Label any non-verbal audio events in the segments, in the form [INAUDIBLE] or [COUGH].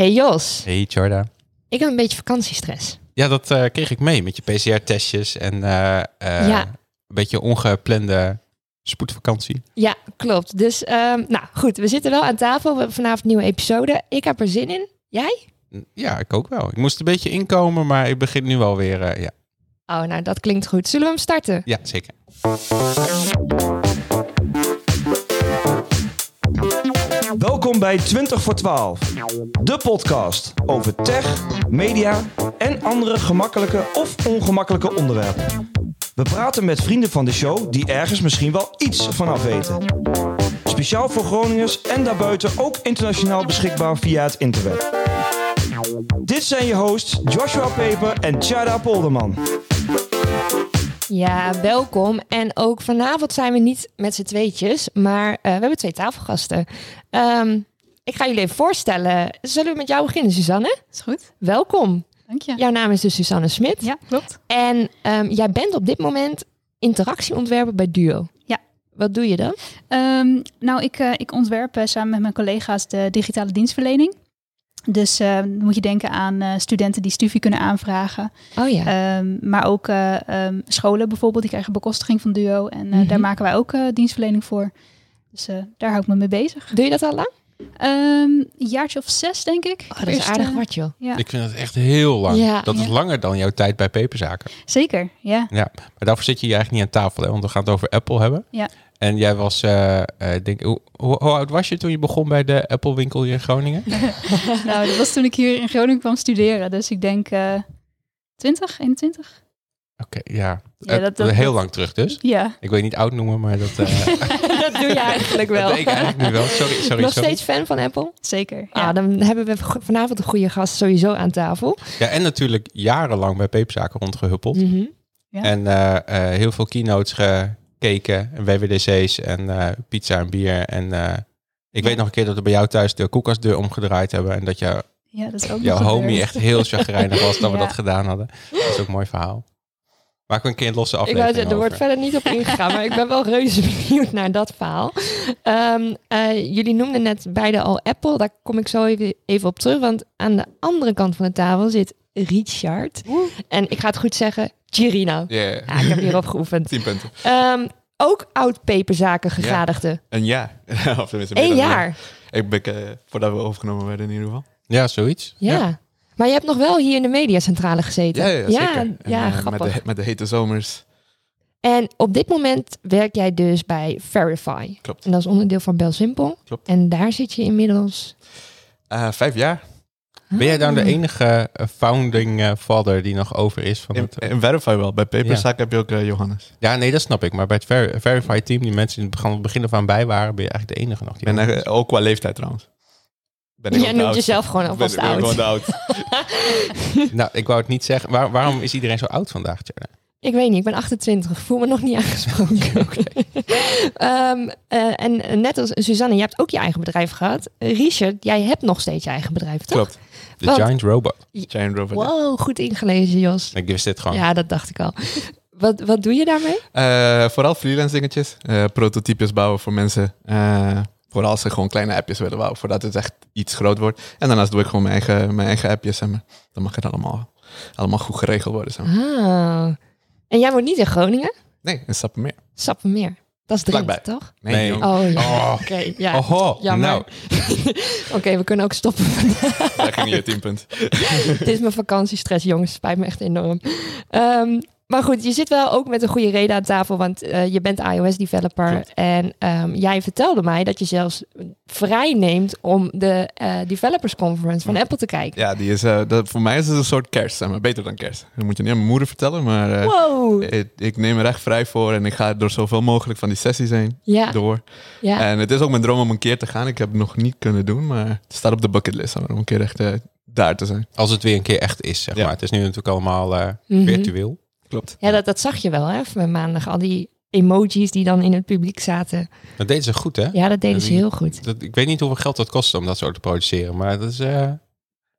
Hey Jos, Hey Jorda. ik heb een beetje vakantiestress. Ja, dat eh, kreeg ik mee met je PCR-testjes en eh, eh, Ja. een beetje ongeplande spoedvakantie. Ja, klopt. Dus, ehm, nou goed, we zitten wel aan tafel. We hebben vanavond een nieuwe episode. Ik heb er zin in. Jij? Ja, ik ook wel. Ik moest een beetje inkomen, maar ik begin nu wel weer. eh, ja. Oh, nou dat klinkt goed. Zullen we hem starten? ja, zeker. Welkom bij 20 voor 12, de podcast over tech, media en andere gemakkelijke of ongemakkelijke onderwerpen. We praten met vrienden van de show die ergens misschien wel iets vanaf weten. Speciaal voor Groningers en daarbuiten ook internationaal beschikbaar via het internet. Dit zijn je hosts Joshua Peper en Tjada Polderman. Ja, welkom. En ook vanavond zijn we niet met z'n tweetjes, maar eh, we hebben twee tafelgasten. Ehm, ik ga jullie even voorstellen. Zullen we met jou beginnen, Suzanne? Is goed, Welkom. dank je. Jouw naam is dus Suzanne Smit. Ja, klopt. En ehm, jij bent op dit moment interactieontwerper bij Duo. Ja. Wat doe je dan? Ehm, nou, ik, eh, ik ontwerp eh, samen met mijn collega's de digitale dienstverlening. Dus eh, moet je denken aan eh, studenten die studie kunnen aanvragen. Oh ja. Ehm, maar ook eh, ehm, scholen bijvoorbeeld, die krijgen bekostiging van Duo. En eh, Mhm. daar maken wij ook dienstverlening voor. Dus daar hou ik me mee bezig. Doe je dat al lang? Een jaartje of zes, denk ik. Oh, dat is Eerst, aardig eh, wat, joh. Ja, Ik vind het echt heel lang. Ja. dat is langer dan jouw tijd bij Peperzaken. zeker. Ja. Ja, maar daarvoor zit je hier eigenlijk niet aan tafel, hè? want we gaan het over Apple hebben. Ja. En jij was, eh, eh, denk, hoe, hoe, hoe oud was je toen je begon bij de Apple winkel hier in Groningen? [LAUGHS] nou, dat was toen ik hier in Groningen kwam studeren. Dus ik denk eh 20, 21. Oké, ja. Ja, dat- dat- heel dat- lang terug dus. Ja. Ik weet niet oud noemen, maar dat, eh [LAUGHS] dat doe je eigenlijk wel. dat ik eigenlijk nu wel. Sorry, sorry, Nog sorry. steeds fan van Apple? Zeker. Ah, Ja. dan hebben we vanavond een goede gast sowieso aan tafel. Ja, en natuurlijk jarenlang bij Peperzaken rondgehuppeld. Mhm. Ja. En eh, eh, heel veel keynotes gekeken, en WWDC's en eh, pizza en bier. En eh, ik Ja. weet nog een keer dat we bij jou thuis de koelkastdeur omgedraaid hebben. En dat jou, ja, dat is ook jouw homie gebeurd. echt heel chagrijnig was dat we [LAUGHS] dat gedaan hadden. Dat is ook een mooi verhaal. Maken we een keer een losse Ik wou aflevering zeggen, er wordt verder niet op ingegaan, maar ik ben wel reuze [LAUGHS] benieuwd naar dat verhaal. Ehm, eh, jullie noemden net beide al Apple, daar kom ik zo even, even op terug, want aan de andere kant van de tafel zit Richard. En ik ga het goed zeggen, Girino. Ja, Ja, ik heb hierop geoefend. [LAUGHS] 10 punten. Ehm, ook oud peperzaken gegadigde. Een jaar. [LAUGHS] of tenminste, een jaar. Ik ben eh, voordat we overgenomen werden in ieder geval. Ja, zoiets. Ja. Maar je hebt nog wel hier in de mediacentrale gezeten. Ja, ja, zeker. ja, En, ja, eh, grappig. Met de, met de hete zomers. En op dit moment werk jij dus bij Verify. Klopt. En dat is onderdeel van BelSimpel. Klopt. En daar zit je inmiddels... Eh, vijf jaar. Ben jij dan de Ah. enige eh, founding father die nog over is van In, het... in Verify wel. Bij Paperzaak heb je ook Johannes. Ja, nee, dat snap ik. Maar bij het Ver Verify team, die mensen die van het begin af aan bij waren, ben je eigenlijk de enige nog. Die ben ook qua leeftijd trouwens. Ben Jij noemt jezelf gewoon alvast ben oud. gewoon oud. [LAUGHS] Nou, ik wou het niet zeggen. Waar- waarom is iedereen zo oud vandaag, Tjerna? Ik weet niet, ik ben 28. Ik voel me nog niet aangesproken. [LAUGHS] Ehm, eh, en net als Suzanne, je hebt ook je eigen bedrijf gehad. Richard, jij hebt nog steeds je eigen bedrijf, toch? Klopt. De? Giant Robot. Giant Rover. Wow, goed ingelezen, Jos. Ik wist dit gewoon. Ja, dat dacht ik al. Wat, wat doe je daarmee? Eh, vooral freelance dingetjes. Eh, prototypes bouwen voor mensen. Vooral als ze gewoon kleine appjes willen bouwen. Voordat het echt iets groot wordt. En daarnaast doe ik gewoon mijn eigen, mijn eigen appjes. Zeg maar. Dan mag het allemaal, allemaal goed geregeld worden. Zeg maar. Ah. En jij woont niet in Groningen? Nee, in Sappemeer. Sappemeer. Dat is Drenthe, toch? Nee, Nee. Oh ja, Oh. oké. ja. Oho, Jammer. nou. [LAUGHS] Oké, we kunnen ook stoppen. daar ging je 10 punten. [LAUGHS] Dit is mijn vakantiestress, jongens. Spijt me echt enorm. Ehm, maar goed, je zit wel ook met een goede reden aan tafel, want eh, je bent iOS-developer. En ehm, jij vertelde mij dat je zelfs vrij neemt om de eh, Developers Conference van Apple te kijken. Ja, die is, eh, dat, voor mij is het een soort kerst, zeg maar. Beter dan kerst. Dat moet je niet aan mijn moeder vertellen, maar eh, Wow! ik, ik neem er echt vrij voor en ik ga door zoveel mogelijk van die sessies heen Ja, door. ja. En het is ook mijn droom om een keer te gaan. Ik heb het nog niet kunnen doen, maar het staat op de bucketlist om een keer echt daar te zijn. Als het weer een keer echt is, zeg Ja. maar. Het is nu natuurlijk allemaal eh, Mhm. virtueel. Klopt. Ja, dat, dat zag je wel, hè, van maandag. Al die emojis die dan in het publiek zaten. Dat deden ze goed, hè? Ja, dat deden ze heel goed. Dat, ik weet niet hoeveel geld dat kost om dat zo te produceren, maar dat is... eh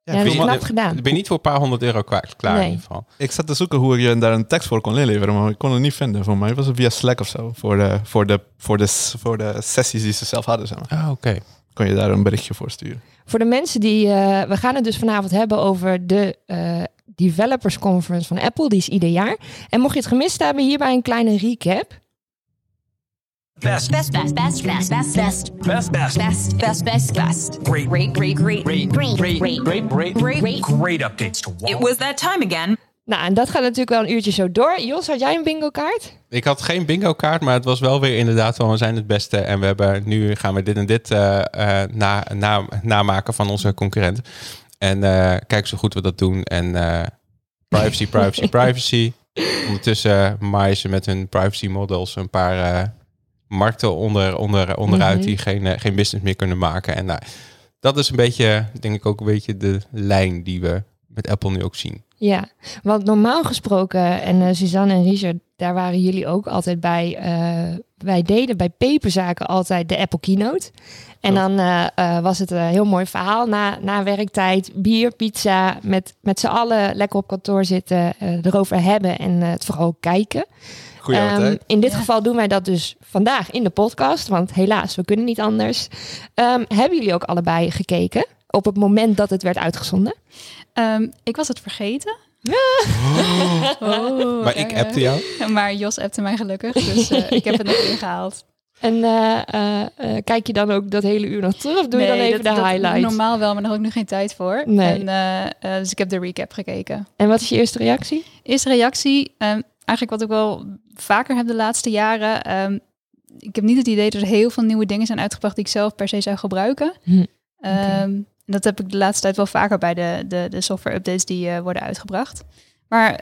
Ja, dat is knap gedaan. Ik ben niet voor een paar honderd euro klaar Nee. in ieder geval. Ik zat te zoeken hoe ik je daar een tekst voor kon inleveren, maar ik kon het niet vinden. Voor mij was het via Slack of zo, voor de, voor de, voor de, voor de sessies die ze zelf hadden. Zeg maar. Ah, oké. Kan je daar een berichtje voor sturen. Voor de mensen die... eh, we gaan het dus vanavond hebben over de eh, Developers Conference van Apple. Die is ieder jaar. En mocht je het gemist hebben, hierbij een kleine recap. Best, best, best, best, best, best, best, Best, best. best, best, best, best. Great. great, great, great, Great, great, great, great, great, great, great, great. great updates to It was that time again. Nou, en dat gaat natuurlijk wel een uurtje zo door. Jos, had jij een bingo kaart? Ik had geen bingo kaart, maar het was wel weer inderdaad van we zijn het beste. En we hebben nu gaan we dit en dit eh, eh, na, na, namaken van onze concurrent. En eh, kijk zo goed we dat doen. En eh, privacy, privacy, [LAUGHS] privacy. Ondertussen maaien ze met hun privacy models een paar eh, markten onder, onder, onderuit Mhm. die geen, geen business meer kunnen maken. En nou, dat is een beetje, denk ik ook een beetje de lijn die we met Apple nu ook zien. Ja, want normaal gesproken, en Suzanne en Richard, daar waren jullie ook altijd bij. wij deden bij peperzaken altijd de Apple Keynote. En dan eh, eh, was het een heel mooi verhaal na, na werktijd. Bier, pizza, met, met z'n allen lekker op kantoor zitten, eh, erover hebben en het vooral kijken. Ehm, tijd. in dit Ja. geval doen wij dat dus vandaag in de podcast, want helaas, we kunnen niet anders. Ehm, hebben jullie ook allebei gekeken op het moment dat het werd uitgezonden? Ehm, ik was het vergeten. Oh, [LAUGHS] maar ik appte jou. Maar Jos appte mij gelukkig, dus eh, ik heb het nog ingehaald. En eh, eh, eh, kijk je dan ook dat hele uur nog terug of doe je dan even dat- de highlights? Normaal wel, maar daar had ik nu geen tijd voor. Nee. En, dus ik heb de recap gekeken. En wat is je eerste reactie? Eerste reactie, ehm, eigenlijk wat ik wel vaker heb de laatste jaren. ehm, ik heb niet het idee dat er heel veel nieuwe dingen zijn uitgebracht die ik zelf per se zou gebruiken. Hm, Ehm, Dat heb ik de laatste tijd wel vaker bij de, de, de software updates die worden uitgebracht. Maar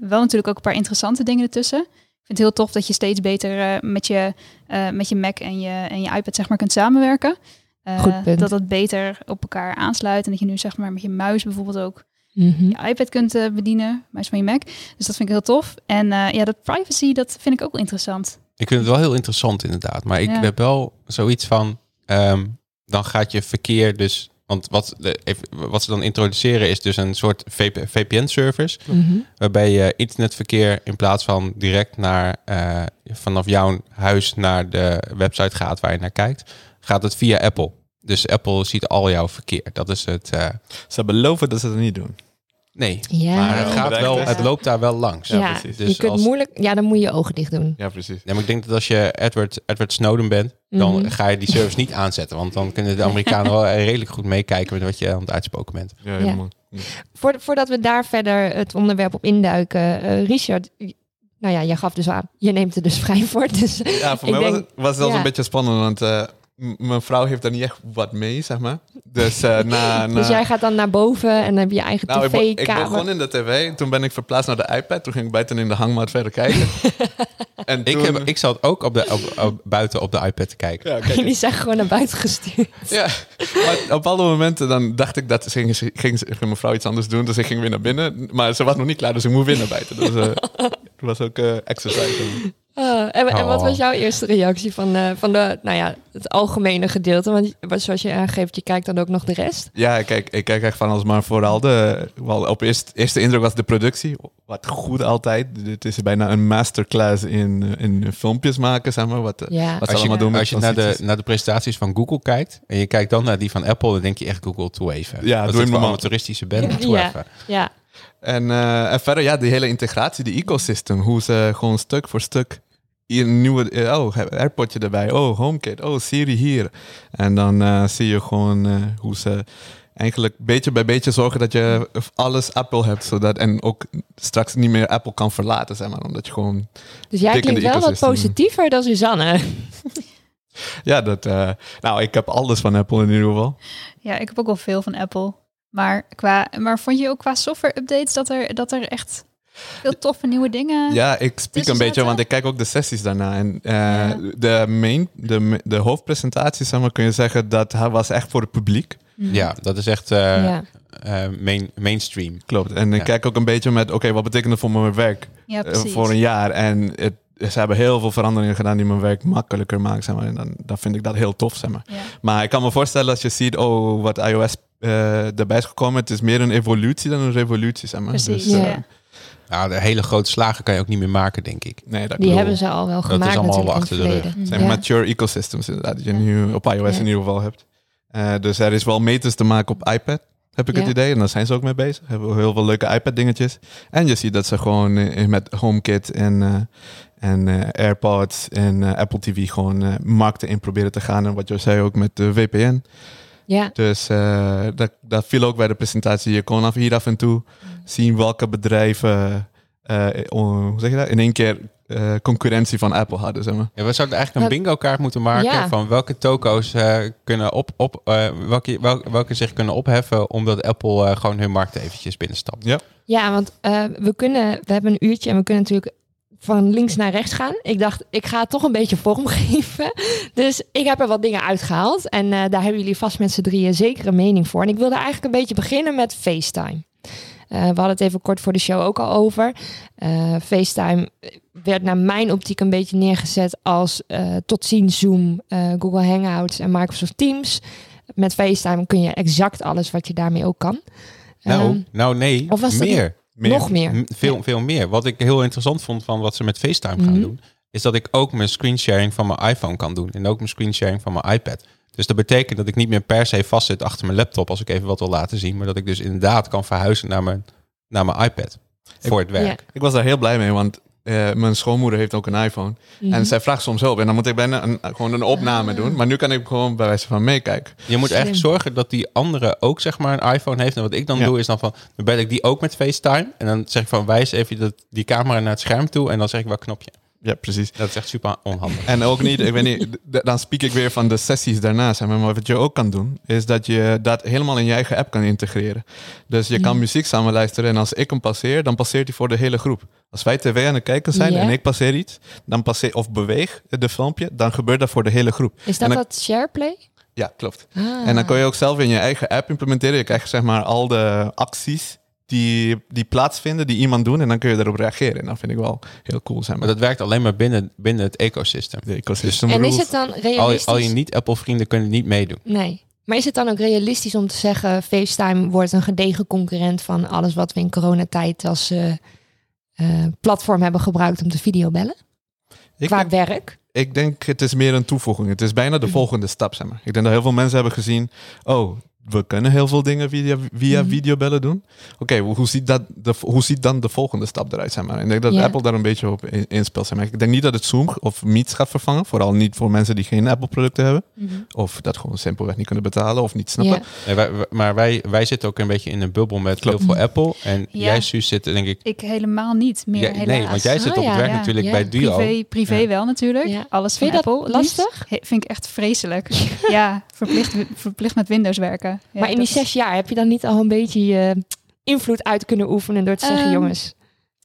wel natuurlijk ook een paar interessante dingen ertussen. Vind het heel tof dat je steeds beter eh, met, je, eh, met je Mac en je, en je iPad zeg maar, kunt samenwerken. Eh, Goed punt. Dat het beter op elkaar aansluit. En dat je nu zeg maar met je muis bijvoorbeeld ook Mhm. je iPad kunt bedienen, muis van je Mac. Dus dat vind ik heel tof. En eh, ja, dat privacy, dat vind ik ook wel interessant. Ik vind het wel heel interessant inderdaad. Maar ik Ja. heb wel zoiets van... ehm, dan gaat je verkeer dus... Want wat, de, even- wat ze dan introduceren is dus een soort VPN-service... Mhm. waarbij je internetverkeer in plaats van direct naar, eh, vanaf jouw huis naar de website gaat waar je naar kijkt... gaat het via Apple. Dus Apple ziet al jouw verkeer. Dat is het... eh, Ze beloven dat ze dat niet doen. Nee, Ja. maar het, Ja, gaat wel, het loopt daar wel langs. Ja, precies. je Dus kunt als- moeilijk... Ja, dan moet je je ogen dicht doen. Ja, precies. Nee, maar ik denk dat als je Edward, Edward Snowden bent, dan Mhm. ga je die service niet aanzetten. Want dan kunnen de Amerikanen wel [LAUGHS] redelijk goed meekijken met wat je aan het uitspoken bent. Ja, Ja. helemaal. Voor, voordat we daar verder het onderwerp op induiken. eh, Richard, nou ja, jij gaf dus aan. Je neemt er dus vrij voor. Dus Ja, voor [LAUGHS] Ik mij was, denk- het, was het zelfs ja. een beetje spannend, want eh, m- mijn vrouw heeft daar niet echt wat mee, zeg maar. Dus eh, na... [LAUGHS] na Dus jij gaat dan naar boven en dan heb je je eigen nou, ik, be- ik tv-kamer. begon in de tv, toen ben ik verplaatst naar de iPad, toen ging ik buiten in de hangmat verder kijken. [LAUGHS] en Ik, toen- heb, ik zat ook op de, op, op- buiten op de iPad te kijken. Ja, kijk, [LAUGHS] Jullie zijn gewoon naar buiten gestuurd. Ja, maar op bepaalde momenten dan dacht ik dat ze ging, ging, mijn vrouw iets anders doen. Dus ik ging weer naar binnen. Maar ze was nog niet klaar, dus ik moet weer naar buiten. Dus eh, het was ook eh exercise. Ah, en, en wat Oh. was jouw eerste reactie van, eh, van de, nou ja, het algemene gedeelte? Want zoals je aangeeft, je kijkt dan ook nog de rest. Ja, ik kijk, ik kijk echt van alles, maar vooral de... Wel, op eerst, eerste indruk was de productie. Wat goed altijd. Het is bijna een masterclass in, in filmpjes maken, zeg maar. Wat, Ja. wat ze je, allemaal doen als je naar, de, naar de presentaties van Google kijkt en je kijkt dan naar die van Apple, dan denk je echt Google, toe even. Ja, dat doe voor normaal. toeristische band, toe Ja. even. Ja, En, eh, en verder, ja, die hele integratie, die ecosystem. Hoe ze gewoon stuk voor stuk hier een nieuwe, eh, oh, AirPodje erbij. Oh, HomeKit. Oh, Siri hier. En dan eh, zie je gewoon eh, hoe ze eigenlijk beetje bij beetje zorgen dat je alles Apple hebt. Zodat, en ook straks niet meer Apple kan verlaten, zeg maar. Omdat je gewoon, dus jij klinkt wel wat positiever dan Suzanne. [LAUGHS] ja, dat, eh, nou, ik heb alles van Apple in ieder geval. Ja, ik heb ook wel veel van Apple. Maar, qua, maar vond je ook qua software updates dat er, dat er echt veel toffe nieuwe dingen... Ja, ik tussen een beetje, want ik kijk ook de sessies daarna. En eh, Ja. de, main, de, de hoofdpresentatie, zeg maar, kun je zeggen dat hij was echt voor het publiek. Mhm. Ja, dat is echt eh, ja. eh, main, mainstream. Klopt. En ik Ja. kijk ook een beetje met, oké, wat betekent het voor mijn werk voor een jaar? En het, ze hebben heel veel veranderingen gedaan die mijn werk makkelijker maken, zeg maar. En dan, dan vind ik dat heel tof, zeg maar. Ja. Maar ik kan me voorstellen als je ziet, oh, wat iOS eh erbij is gekomen, het is meer een evolutie dan een revolutie, zeg maar. Precies, Dus, ja. Nou, de hele grote slagen kan je ook niet meer maken, denk ik. nee, dat Die bedoel- hebben ze al wel is gemaakt allemaal natuurlijk al in achter de rug. Het zijn Ja. mature ecosystems inderdaad, die je nu op iOS Ja. in ieder geval hebt. Eh, dus er is wel meters te maken op iPad, heb ik Ja. het idee. En daar zijn ze ook mee bezig. Hebben we heel veel leuke iPad-dingetjes. En je ziet dat ze gewoon eh, met HomeKit en, eh, en eh, AirPods en Apple TV gewoon markten in proberen te gaan. En wat je zei ook met de VPN. Ja, Dus eh, dat, dat viel ook bij de presentatie. Je kon af hier af en toe zien welke bedrijven eh, oh, hoe zeg je dat? in één keer eh, concurrentie van Apple hadden. Zeg maar. Ja, we zouden eigenlijk een bingo kaart moeten maken Ja. van welke toko's eh, kunnen op, op eh, welke, wel- welke zich kunnen opheffen omdat Apple eh, gewoon hun markt eventjes binnenstapt. Ja. ja want eh, we kunnen, we hebben een uurtje en we kunnen natuurlijk van links naar rechts gaan. Ik dacht, ik ga het toch een beetje vormgeven. [LAUGHS] Dus ik heb er wat dingen uitgehaald. En eh, daar hebben jullie vast met z'n drieën zeker een mening voor. En ik wilde eigenlijk een beetje beginnen met FaceTime. Eh, we hadden het even kort voor de show ook al over. Eh, FaceTime werd naar mijn optiek een beetje neergezet als tot ziens Zoom, Google Hangouts en Microsoft Teams. Met FaceTime kun je exact alles wat je daarmee ook kan. Nou, Ehm, nou nee, of was dat meer. Nog meer. Veel, Ja. veel meer. Wat ik heel interessant vond van wat ze met FaceTime gaan Mhm. doen, is dat ik ook mijn screensharing van mijn iPhone kan doen. En ook mijn screensharing van mijn iPad. Dus dat betekent dat ik niet meer per se vastzit achter mijn laptop als ik even wat wil laten zien. Maar dat ik dus inderdaad kan verhuizen naar mijn, naar mijn iPad. Voor het werk. Ja. Ik was daar heel blij mee, want eh, mijn schoonmoeder heeft ook een iPhone. Mhm. En zij vraagt soms hulp. En dan moet ik bijna een, gewoon een opname doen. Maar nu kan ik gewoon bij wijze van meekijken. Je moet eigenlijk Slim. zorgen dat die andere ook zeg maar een iPhone heeft. En wat ik dan Ja. doe is dan van, dan bel ik die ook met FaceTime. En dan zeg ik van, wijs even dat, die camera naar het scherm toe. En dan zeg ik welk knopje. Ja, precies. Dat is echt super onhandig. En ook niet, ik weet niet, dan spreek ik weer van de sessies daarna. Zeg maar. wat je ook kan doen, is dat je dat helemaal in je eigen app kan integreren. Dus je kan muziek samen luisteren en als ik hem passeer, dan passeert hij voor de hele groep. Als wij tv aan het kijken zijn Ja. en ik passeer iets, dan passeer, of beweeg de filmpje, dan gebeurt dat voor de hele groep. Is dat dan- dat SharePlay? Ja, klopt. Ah. En dan kun je ook zelf in je eigen app implementeren. Je krijgt zeg maar al de acties die, die plaatsvinden, die iemand doet. En dan kun je daarop reageren. En dat vind ik wel heel cool. Zeg Maar maar. dat werkt alleen maar binnen, binnen het ecosysteem. de ecosystem En is het dan Al je, realistisch? al je niet-Apple-vrienden kunnen niet meedoen. Nee. Maar is het dan ook realistisch om te zeggen... FaceTime wordt een gedegen concurrent van alles wat we in coronatijd als eh, eh, platform hebben gebruikt om te videobellen? ik, Qua denk, werk? ik denk het is meer een toevoeging. Het is bijna de volgende stap. Zeg maar. Ik denk dat heel veel mensen hebben gezien. Oh, we kunnen heel veel dingen via, via Mhm. videobellen doen. Oké, hoe, hoe ziet dat de, hoe ziet dan de volgende stap eruit? Zeg maar? Ik denk dat. Apple daar een beetje op in- inspeelt. Zeg maar. Ik denk niet dat het Zoom of Meets gaat vervangen. Vooral niet voor mensen die geen Apple-producten hebben. Of dat gewoon simpelweg niet kunnen betalen of niet snappen. Ja. Nee, wij, wij- maar wij, wij zitten ook een beetje in een bubbel met heel veel Apple. En Ja. jij, Suus, zit denk ik... Ik helemaal niet meer, Ja, helaas. nee, want jij zit Oh, op het ja, werk ja, natuurlijk ja. bij Duo. Privé, privé Ja. wel natuurlijk. Ja. Alles van Vind je dat Apple. lastig? He- vind ik echt vreselijk. [LAUGHS] ja, verplicht, verplicht met Windows werken. Ja, maar in die zes jaar heb je dan niet al een beetje je invloed uit kunnen oefenen... door te zeggen, Ehm, jongens...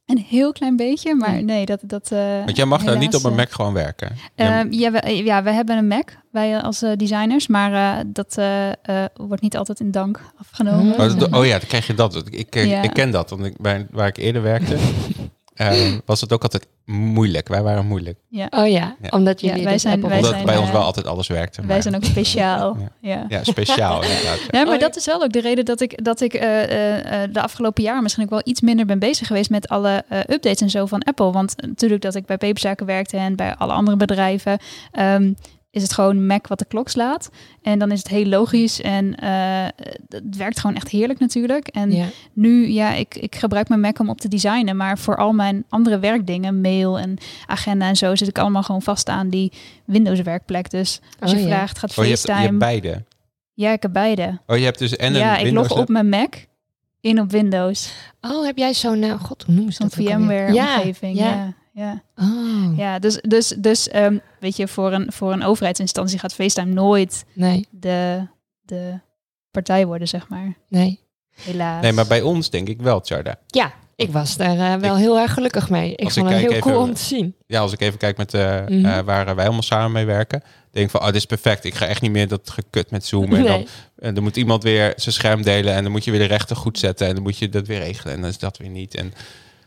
Een heel klein beetje, maar Nee. nee, dat... dat eh, Want jij mag daar niet helaas, op een eh, Mac gewoon werken. Ehm, ja, we, ja, we hebben een Mac, wij als eh, designers, maar eh, dat eh, eh, wordt niet altijd in dank afgenomen. Oh, dat- oh ja, dan krijg je dat. Ik, ik, Ja. ik ken dat, want ik, bij, waar ik eerder werkte, [LAUGHS] eh, was het ook altijd moeilijk. Wij waren moeilijk. Ja. Oh ja, Ja. omdat jullie Ja, wij zijn- Apple wij Omdat zijn, bij ons eh, wel altijd alles werkte. Wij maar- zijn ook [LAUGHS] speciaal. Ja. ja. Speciaal inderdaad. ja. Ja, maar Oh, dat is wel ook de reden dat ik, dat ik eh, eh, eh, de afgelopen jaar misschien ook wel iets minder ben bezig geweest met alle eh, updates en zo van Apple. Want natuurlijk dat ik bij paperzaken werkte en bij alle andere bedrijven, ehm, is het gewoon Mac wat de klok slaat. En dan is het heel logisch en eh, het werkt gewoon echt heerlijk natuurlijk. En Ja. nu, ja, ik, ik gebruik mijn Mac om op te designen, maar voor al mijn andere werkdingen, mail en agenda en zo, zit ik allemaal gewoon vast aan die Windows werkplek. Dus als Oh je ja. vraagt, gaat Oh, je hebt, je hebt beide. ja, ik heb beide. Oh, je hebt dus en een ja, ik log op mijn Mac in op Windows. Oh, heb jij zo'n... eh, God, hoe ze Zo'n dat? VMware-omgeving. Ja, Ja, ja. ja. Oh, ja. dus, dus, dus ehm, weet je, voor een, voor een overheidsinstantie gaat FaceTime nooit nee, de, de partij worden, zeg maar. nee. Helaas. Nee, maar bij ons denk ik wel, Tjarda. Ja, ik was daar eh, wel heel erg gelukkig mee. Ik vond ik het heel cool om te zien. Ja, als ik even kijk met uh, waar wij allemaal samen mee werken, denk ik van, oh, dit is perfect. Ik ga echt niet meer dat gekut met Zoom. En dan, en dan moet iemand weer zijn scherm delen en dan moet je weer de rechten goed zetten en dan moet je dat weer regelen en dan is dat weer niet. En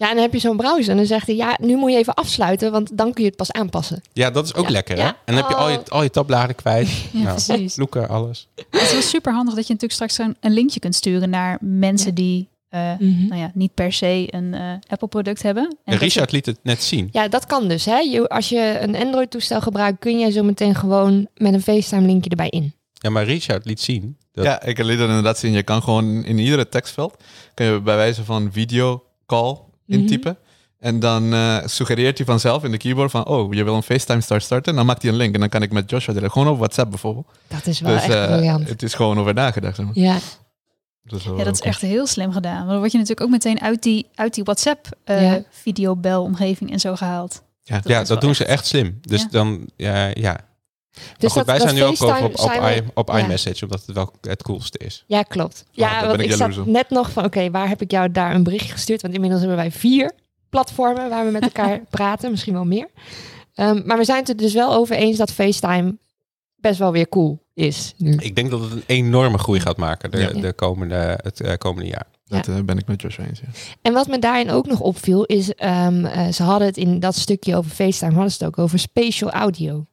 Ja, en dan heb je zo'n browser en dan zegt hij, ja, nu moet je even afsluiten, want dan kun je het pas aanpassen. ja, dat is ook Ja. lekker, hè? Ja. En dan heb je al je, Oh. al je tabbladen kwijt. [LAUGHS] Ja, nou, precies. Loeken, alles. Het is wel super handig dat je natuurlijk straks zo'n- een linkje kunt sturen naar mensen Ja. die eh, Mhm. nou ja, niet per se een eh, Apple-product hebben. En Richard liet het net zien. Ja, dat kan dus. Hè? Je, als je een Android-toestel gebruikt, kun je zo meteen gewoon met een FaceTime-linkje erbij in. Ja, maar Richard liet zien. Dat, Ja, ik liet het inderdaad zien. Je kan gewoon in iedere tekstveld, kan je bij wijze van video call intypen. En dan eh, suggereert hij vanzelf in de keyboard van, oh, je wil een FaceTime start starten. Dan maakt hij een link en dan kan ik met Joshua delen. Gewoon op WhatsApp bijvoorbeeld. Dat is wel dus echt eh, briljant. het is gewoon over nagedacht. Zeg maar. Ja, Dus Ja, dat is echt heel slim gedaan. Want dan word je natuurlijk ook meteen uit die, uit die WhatsApp eh Ja. videobelomgeving en zo gehaald. Ja, ja, is dat doen ze echt- echt slim. Dus Ja. dan, ja, ja. Dus goed, dat, wij dat zijn nu ook over op, op, we- ja. iMessage, omdat het wel het coolste is. Ja, klopt. Ja, Ja, want ik ik zat net nog van, oké, waar heb ik jou daar een berichtje gestuurd? Want inmiddels hebben wij vier platformen waar we met elkaar [LAUGHS] praten, misschien wel meer. Ehm, maar we zijn het er dus wel over eens dat FaceTime best wel weer cool is nu. Ik denk dat het een enorme groei gaat maken de, Ja. de komende, het eh, komende jaar. Dat eh, ben ik met Joshua eens. Ja. En wat me daarin ook nog opviel is, ehm, eh, ze hadden het in dat stukje over FaceTime, hadden ze het ook over spatial audio.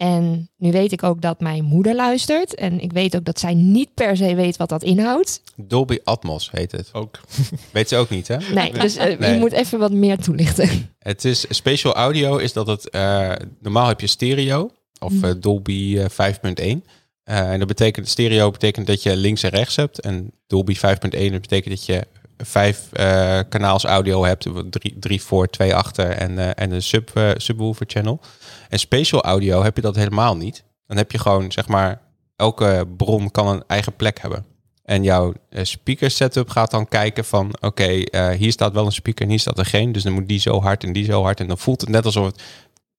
En nu weet ik ook dat mijn moeder luistert. En ik weet ook dat zij niet per se weet wat dat inhoudt. Dolby Atmos heet het. Ook. [LAUGHS] Weet ze ook niet, hè? Nee, dus eh, Nee. je moet even wat meer toelichten. Het is spatial audio is dat het eh, normaal heb je stereo of eh, Dolby eh, 5.1. Eh, en dat betekent stereo betekent dat je links en rechts hebt en Dolby 5.1 dat betekent dat je vijf eh, kanaals audio hebt, drie, drie voor, twee achter en, eh, en een sub, eh, subwoofer channel. En spatial audio heb je dat helemaal niet. Dan heb je gewoon zeg maar elke bron kan een eigen plek hebben. En jouw eh, speaker setup gaat dan kijken van... oké, eh, hier staat wel een speaker en hier staat er geen. Dus dan moet die zo hard en die zo hard. En dan voelt het net alsof het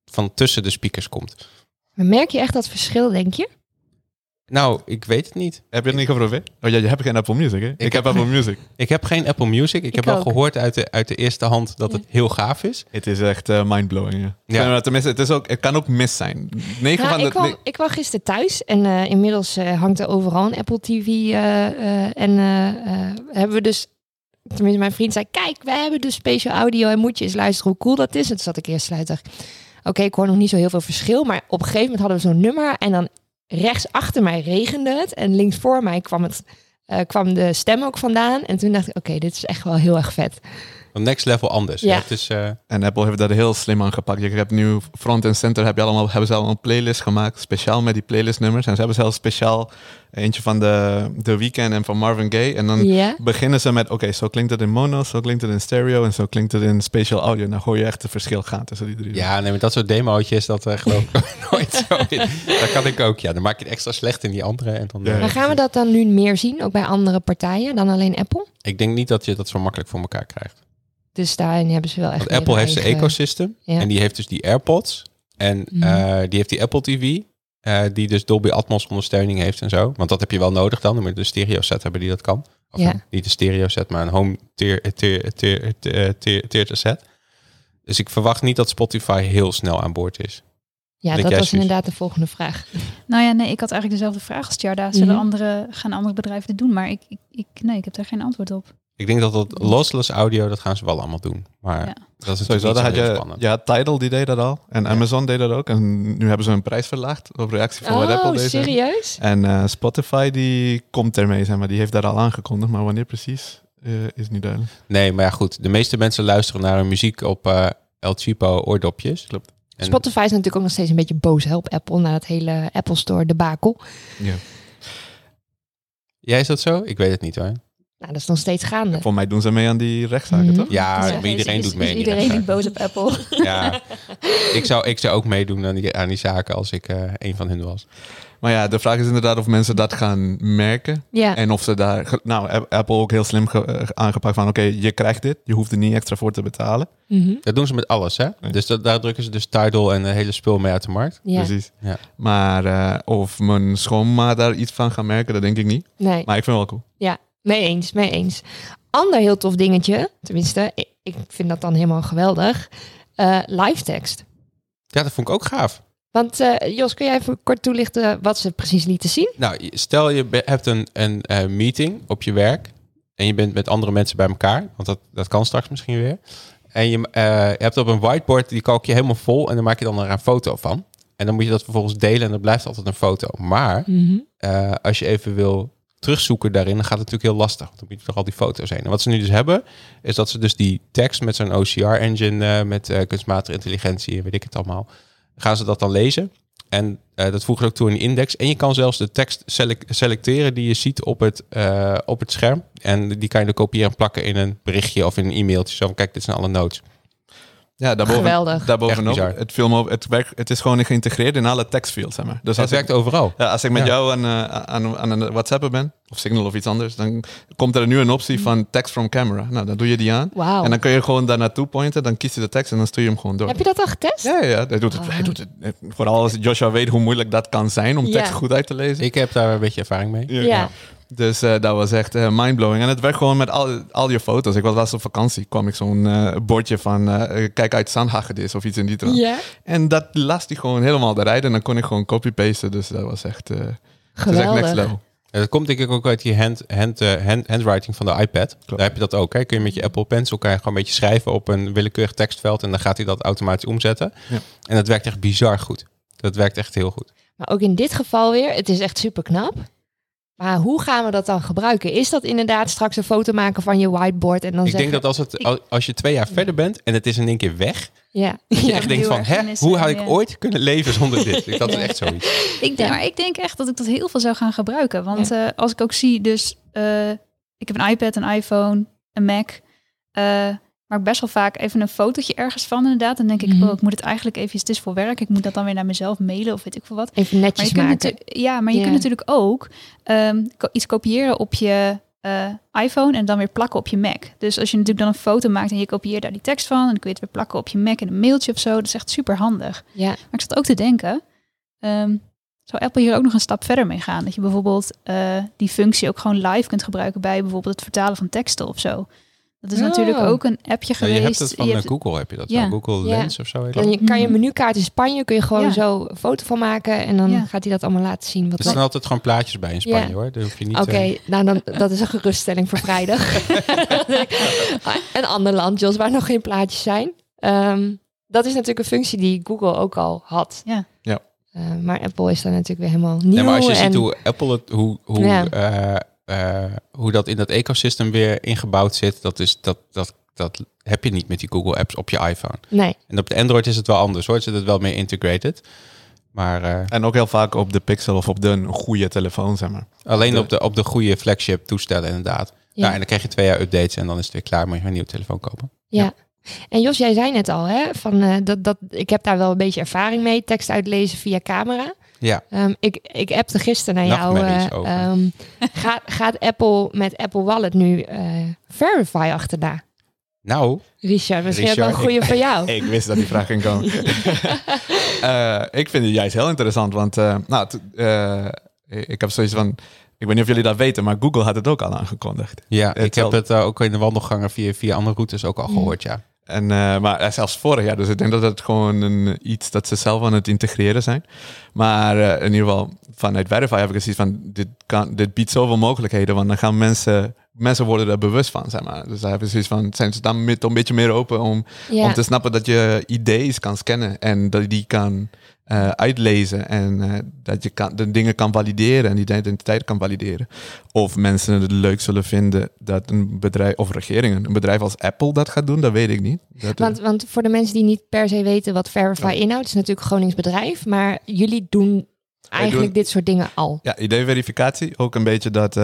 van tussen de speakers komt. Merk je echt dat verschil, denk je? Nou, ik weet het niet. Heb je het niet geprobeerd? Oh ja, je hebt geen Apple Music, hè? Ik, heb heb- Apple Music. Ik heb geen Apple Music. Ik, heb wel gehoord uit de, uit de eerste hand dat het heel gaaf is. Het is echt eh, mindblowing, ja. Ja. ja. Tenminste, het, is ook, het kan ook mis zijn. 9 Ja, van de... ik, kwam, ik kwam gisteren thuis en eh, inmiddels eh, hangt er overal een Apple TV. eh, eh, en hebben we dus, tenminste mijn vriend zei, kijk, wij hebben dus special audio en moet je eens luisteren hoe cool dat is. En toen zat ik eerst sluiter. Oké, ik hoor nog niet zo heel veel verschil, maar op een gegeven moment hadden we zo'n nummer en dan rechts achter mij regende het en links voor mij kwam, het, eh, kwam de stem ook vandaan. En toen dacht ik, oké, dit is echt wel heel erg vet. Een next level anders. Ja. Het is, eh, En Apple heeft dat heel slim aangepakt. Je hebt nu front en center heb je allemaal, hebben ze allemaal een playlist gemaakt, speciaal met die playlistnummers. En ze hebben zelfs speciaal eentje van de, de Weeknd en van Marvin Gaye. En dan beginnen ze met, oké, zo klinkt het in mono, zo klinkt het in stereo en zo klinkt het in spatial audio. Dan hoor je echt het verschil gaan tussen die drie. ja, nee, maar dat soort demootjes, dat eh, geloof ik [LAUGHS] nooit zo in. Dat kan ik ook, ja. Dan maak je het extra slecht in die andere. En dan, Ja. eh, Maar gaan we dat dan nu meer zien, ook bij andere partijen dan alleen Apple? Ik denk niet dat je dat zo makkelijk voor elkaar krijgt. Dus daarin hebben ze wel echt. Want Apple heeft zijn eigen- ecosystem. Ja. En die heeft dus die AirPods. En Mhm. eh, die heeft die Apple TV. Eh, die dus Dolby Atmos ondersteuning heeft en zo. Want dat heb je wel nodig dan. Dan moet je een stereo set hebben die dat kan. Of Ja. een- niet een stereo set, maar een home tier, tier, tier, tier set. Dus ik verwacht niet dat Spotify heel snel aan boord is. Ja, Denk dat was inderdaad de volgende vraag. Nou ja, nee, ik had eigenlijk dezelfde vraag als Tjarda. Zullen Mhm. andere, gaan andere bedrijven dit doen? Maar ik, ik, ik, nee, ik heb daar geen antwoord op. Ik denk dat dat lossless audio, dat gaan ze wel allemaal doen. Maar Ja. dat is Sowieso, natuurlijk dan niet had je, spannend. ja, Tidal die deed dat al. En Amazon deed dat ook. En nu hebben ze hun prijs verlaagd op reactie van wat Apple Oh, deed. serieus? En eh, Spotify die komt ermee, zeg maar. Die heeft daar al aangekondigd. Maar wanneer precies, eh, is niet duidelijk. Nee, maar ja goed. De meeste mensen luisteren naar hun muziek op eh El Chipo oordopjes. Klopt. En- Spotify is natuurlijk ook nog steeds een beetje boos hè, op Apple na het hele Apple Store debakel. Ja. Jij is dat zo? Ik weet het niet hoor. Nou, dat is nog steeds gaande. Voor mij doen ze mee aan die rechtszaken, Mhm. toch? Ja, Ja, maar iedereen is, doet mee. Is die iedereen rechtszaak. boos op Apple? [LAUGHS] Ja, ik zou, ik zou ook meedoen aan die, aan die zaken als ik eh, een van hen was. Maar ja, de vraag is inderdaad of mensen dat gaan merken. Ja, En of ze daar... Nou, Apple ook heel slim ge- eh, aangepakt van... Oké, je krijgt dit. Je hoeft er niet extra voor te betalen. Mhm. Dat doen ze met alles, hè? Ja. Dus dat, daar drukken ze dus Tidal en het hele spul mee uit de markt. ja. Precies. Ja. Maar eh, of mijn schoonma daar iets van gaat merken, dat denk ik niet. nee, Maar ik vind het wel cool. Mee eens, mee eens. Ander heel tof dingetje, tenminste, ik, ik vind dat dan helemaal geweldig. Eh live tekst. Ja, dat vond ik ook gaaf. Want eh, Jos, kun jij even kort toelichten wat ze precies lieten zien? Nou, stel je hebt een, een eh, meeting op je werk en je bent met andere mensen bij elkaar, want dat, dat kan straks misschien weer. En je, je hebt op een whiteboard, die kalk je helemaal vol en dan maak je dan er een foto van. En dan moet je dat vervolgens delen en dat blijft altijd een foto. Maar eh, als je even wil terugzoeken daarin, dan gaat het natuurlijk heel lastig. Want dan moet je toch al die foto's heen. En wat ze nu dus hebben, is dat ze dus die tekst met zo'n OCR-engine, eh, met eh, kunstmatige intelligentie en weet ik het allemaal, gaan ze dat dan lezen. En eh, dat voegt ook toe in de index. En je kan zelfs de tekst selec- selecteren die je ziet op het, op het scherm. En die kan je dan kopiëren en plakken in een berichtje of in een e-mailtje. Zo van, kijk, dit zijn alle notes. Ja, daarboven, Geweldig. daarbovenop. Het, film, het, werkt, het is gewoon geïntegreerd in alle tekstfields, zeg maar. Dus ik, werkt overal. ja, als ik met Ja. jou aan, eh, aan, aan een WhatsAppen ben, of Signal of iets anders, dan komt er nu een optie van text from camera. Nou, dan doe je die aan. En dan kun je gewoon daar naartoe pointen, dan kies je de tekst en dan stuur je hem gewoon door. Heb je dat al getest? Ja, ja, ja. Hij doet, het, hij doet het. Vooral als Joshua weet hoe moeilijk dat kan zijn om Ja. tekst goed uit te lezen. Ik heb daar een beetje ervaring mee. Ja. Dus eh, dat was echt eh, mindblowing. En het werd gewoon met al, al je foto's. Ik was laatst op vakantie, kwam ik zo'n eh, bordje van eh, kijk uit Zandhagedis of iets in die trant. En dat las hij gewoon helemaal eruit en dan kon ik gewoon copy-pasten. Dus dat was echt, eh dat is echt next Geweldig. level. Ja, Dat komt denk ik ook uit die hand, hand, hand, handwriting van de iPad. Daar heb je dat ook. Hè? Kun je met je Apple Pencil kan je gewoon een beetje schrijven op een willekeurig tekstveld. En dan gaat hij dat automatisch omzetten. Ja. En dat werkt echt bizar goed. Dat werkt echt heel goed. Maar ook in dit geval weer, het is echt super knap. Maar hoe gaan we dat dan gebruiken? Is dat inderdaad straks een foto maken van je whiteboard en dan ik zeggen... denk dat als, het, als- je twee jaar verder bent en het is in één keer weg. Ja, Dat je ja. echt denkt van, hè, hoe had ik ja. ooit kunnen leven zonder dit? Dat is echt zoiets. [LAUGHS] Ik denk, maar ik denk echt dat ik dat heel veel zou gaan gebruiken. Want eh, als ik ook zie, dus eh, ik heb een iPad, een iPhone, een Mac. eh maar best wel vaak even een fotootje ergens van inderdaad. Dan denk ik, Mhm. oh, ik moet het eigenlijk even, het is voor werk. Ik moet dat dan weer naar mezelf mailen of weet ik veel wat. Even Maar netjes je kunt maken. ja, maar je kunt natuurlijk ook ehm, iets kopiëren op je eh, iPhone en dan weer plakken op je Mac. Dus als je natuurlijk dan een foto maakt en je kopieert daar die tekst van, dan kun je het weer plakken op je Mac in een mailtje of zo. Dat is echt super handig. Ja, Maar ik zat ook te denken, ehm, zou Apple hier ook nog een stap verder mee gaan? Dat je bijvoorbeeld eh, die functie ook gewoon live kunt gebruiken bij bijvoorbeeld het vertalen van teksten of zo. Dat is Oh. natuurlijk ook een appje Ja, geweest. je hebt het van Je hebt- Google, heb je dat Ja. Google Ja. Lens of zo. dan je- kan je Mhm. menukaart in Spanje, kun je gewoon Ja. zo een foto van maken en dan Ja. gaat hij dat allemaal laten zien. Wat Er staan altijd gewoon plaatjes bij in Spanje Ja. hoor. Dat hoef je niet Oké, eh, nou dan, dat is een geruststelling voor vrijdag. [LAUGHS] een ander land, Jos, waar nog geen plaatjes zijn. Ehm, dat is natuurlijk een functie die Google ook al had. Ja. Ja. Eh, maar Apple is daar natuurlijk weer helemaal nieuw. Ja, maar als je en, ziet hoe Apple het, hoe, hoe, Ja. eh, eh, hoe dat in dat ecosysteem weer ingebouwd zit, dat, is, dat, dat, dat heb je niet met die Google apps op je iPhone. Nee, En op de Android is het wel anders hoor, zit het wel meer integrated. Maar eh, En ook heel vaak op de Pixel of op de goede telefoon, zeg maar. alleen De- op de, op de goede flagship toestellen inderdaad. Ja. Ja. en dan krijg je twee jaar updates en dan is het weer klaar, moet je een nieuwe telefoon kopen. ja. En Jos, jij zei net al, hè, van, eh, dat, dat, ik heb daar wel een beetje ervaring mee, tekst uitlezen via camera. Ja, Ehm, ik, ik appte gisteren naar jou. Eh, ehm, [LAUGHS] gaat, gaat Apple met Apple Wallet nu eh, Verify achterna? nou, Richard, misschien ook wel een Richard, goede voor jou. [LAUGHS] Ik wist dat die vraag ging komen. [LAUGHS] Eh, ik vind het juist heel interessant, want eh, nou, t- eh, ik heb zoiets van... Ik weet niet of jullie dat weten, maar Google had het ook al aangekondigd. ja, ik heb het ook in de wandelgangen via, via andere routes ook al gehoord, ja. En, eh, maar eh, zelfs vorig jaar, dus ik denk dat het gewoon een, iets dat ze zelf aan het integreren zijn. Maar eh, in ieder geval, vanuit Verify heb ik zoiets van, dit, kan, dit biedt zoveel mogelijkheden, want dan gaan mensen, mensen worden er bewust van, zeg maar. Dus daar hebben ze zoiets van, zijn ze dan met, een beetje meer open om, Ja. om te snappen dat je ideeën kan scannen en dat je die kan eh, uitlezen en eh, dat je kan, de dingen kan valideren en die identiteit kan valideren. Of mensen het leuk zullen vinden dat een bedrijf, of regeringen, een bedrijf als Apple dat gaat doen, dat weet ik niet. Dat, eh, Want, want voor de mensen die niet per se weten wat Verify Ja. inhoudt, is natuurlijk Gronings bedrijf, maar jullie doen eigenlijk doen- dit soort dingen al. Ja, ID-verificatie. Ook een beetje dat,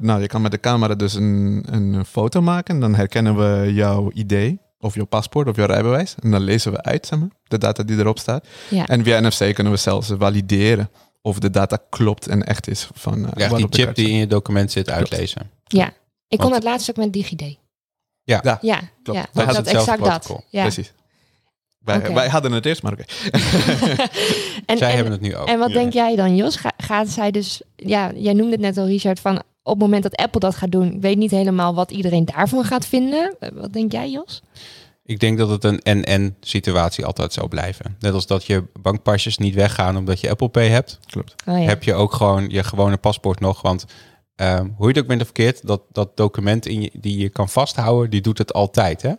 nou, je kan met de camera dus een, een foto maken. Dan herkennen we jouw ID of jouw paspoort of jouw rijbewijs. En dan lezen we uit, zeg maar, de data die erop staat. Ja. En via NFC kunnen we zelfs valideren of de data klopt en echt is van eh, Ja, die chip kaart die in je document zit Klopt. uitlezen. Ja, ik kon Want- het laatst ook met DigiD. Ja. Ja, Ja, klopt. ja dat, hetzelfde exact dat. Ja. Precies. Wij, wij hadden het eerst, maar oké. [LAUGHS] En, Zij en, hebben het nu ook. en wat Ja. denk jij dan, Jos? Ga, gaat zij dus, ja, jij noemde het net al, Richard, van op het moment dat Apple dat gaat doen, ik weet niet helemaal wat iedereen daarvan gaat vinden. Eh, Wat denk jij, Jos? Ik denk dat het een en-en situatie altijd zou blijven. Net als dat je bankpasjes niet weggaan omdat je Apple Pay hebt, Klopt. Oh, ja. heb je ook gewoon je gewone paspoort nog. Want ehm, hoe je het ook bent of verkeerd, dat, dat document in je, die je kan vasthouden, die doet het altijd. Hè?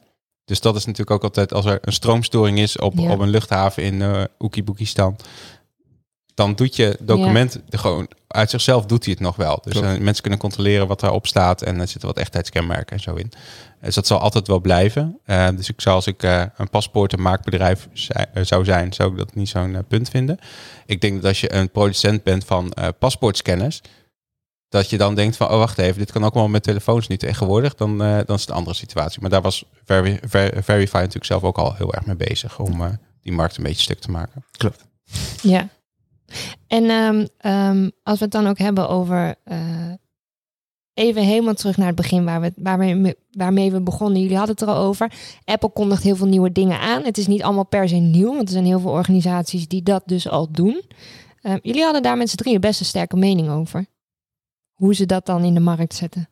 Dus dat is natuurlijk ook altijd als er een stroomstoring is op, Ja. op een luchthaven in uh, Oekiboekistan. Dan doet je document gewoon uit zichzelf doet hij het nog wel. Dus Klopt. eh, mensen kunnen controleren wat daarop staat en er zitten wat echtheidskenmerken en zo in. Dus dat zal altijd wel blijven. Eh, dus ik zou als ik eh, een paspoort en maakbedrijf zi- zou zijn, zou ik dat niet zo'n punt vinden. Ik denk dat als je een producent bent van eh, paspoortscanners, dat je dan denkt van, oh wacht even, dit kan ook wel met telefoons nu tegenwoordig, dan, eh, dan is het een andere situatie. Maar daar was Ver- Verify natuurlijk zelf ook al heel erg mee bezig om eh, die markt een beetje stuk te maken. Klopt. Ja. En ehm, ehm, als we het dan ook hebben over. eh, even helemaal terug naar het begin waar we, waarmee, waarmee we begonnen. Jullie hadden het er al over. Apple kondigt heel veel nieuwe dingen aan. Het is niet allemaal per se nieuw, want er zijn heel veel organisaties die dat dus al doen. Ehm, jullie hadden daar met z'n drieën best een sterke mening over. Hoe ze dat dan in de markt zetten.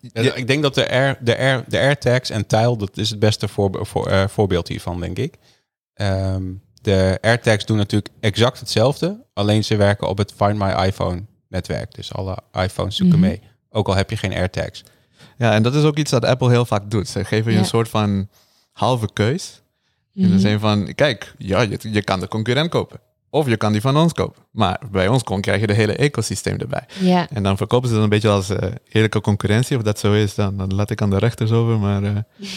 Ja, Ik denk dat de, Air, de, Air, de AirTags en Tile, dat is het beste voor, eh, voorbeeld hiervan, denk ik. Ehm, de AirTags doen natuurlijk exact hetzelfde, alleen ze werken op het Find My iPhone netwerk. Dus alle iPhones zoeken Mhm. mee, ook al heb je geen AirTags. Ja, en dat is ook iets dat Apple heel vaak doet. Ze geven je Ja. een soort van halve keus. In Mhm. de zin van, kijk, ja, je, je kan de concurrent kopen. Of je kan die van ons kopen. Maar bij ons kon, krijg je de hele ecosysteem erbij. Ja, En dan verkopen ze dat een beetje als eh, eerlijke concurrentie. Of dat zo is, dan, dan laat ik aan de rechters over. Maar eh, [LAUGHS]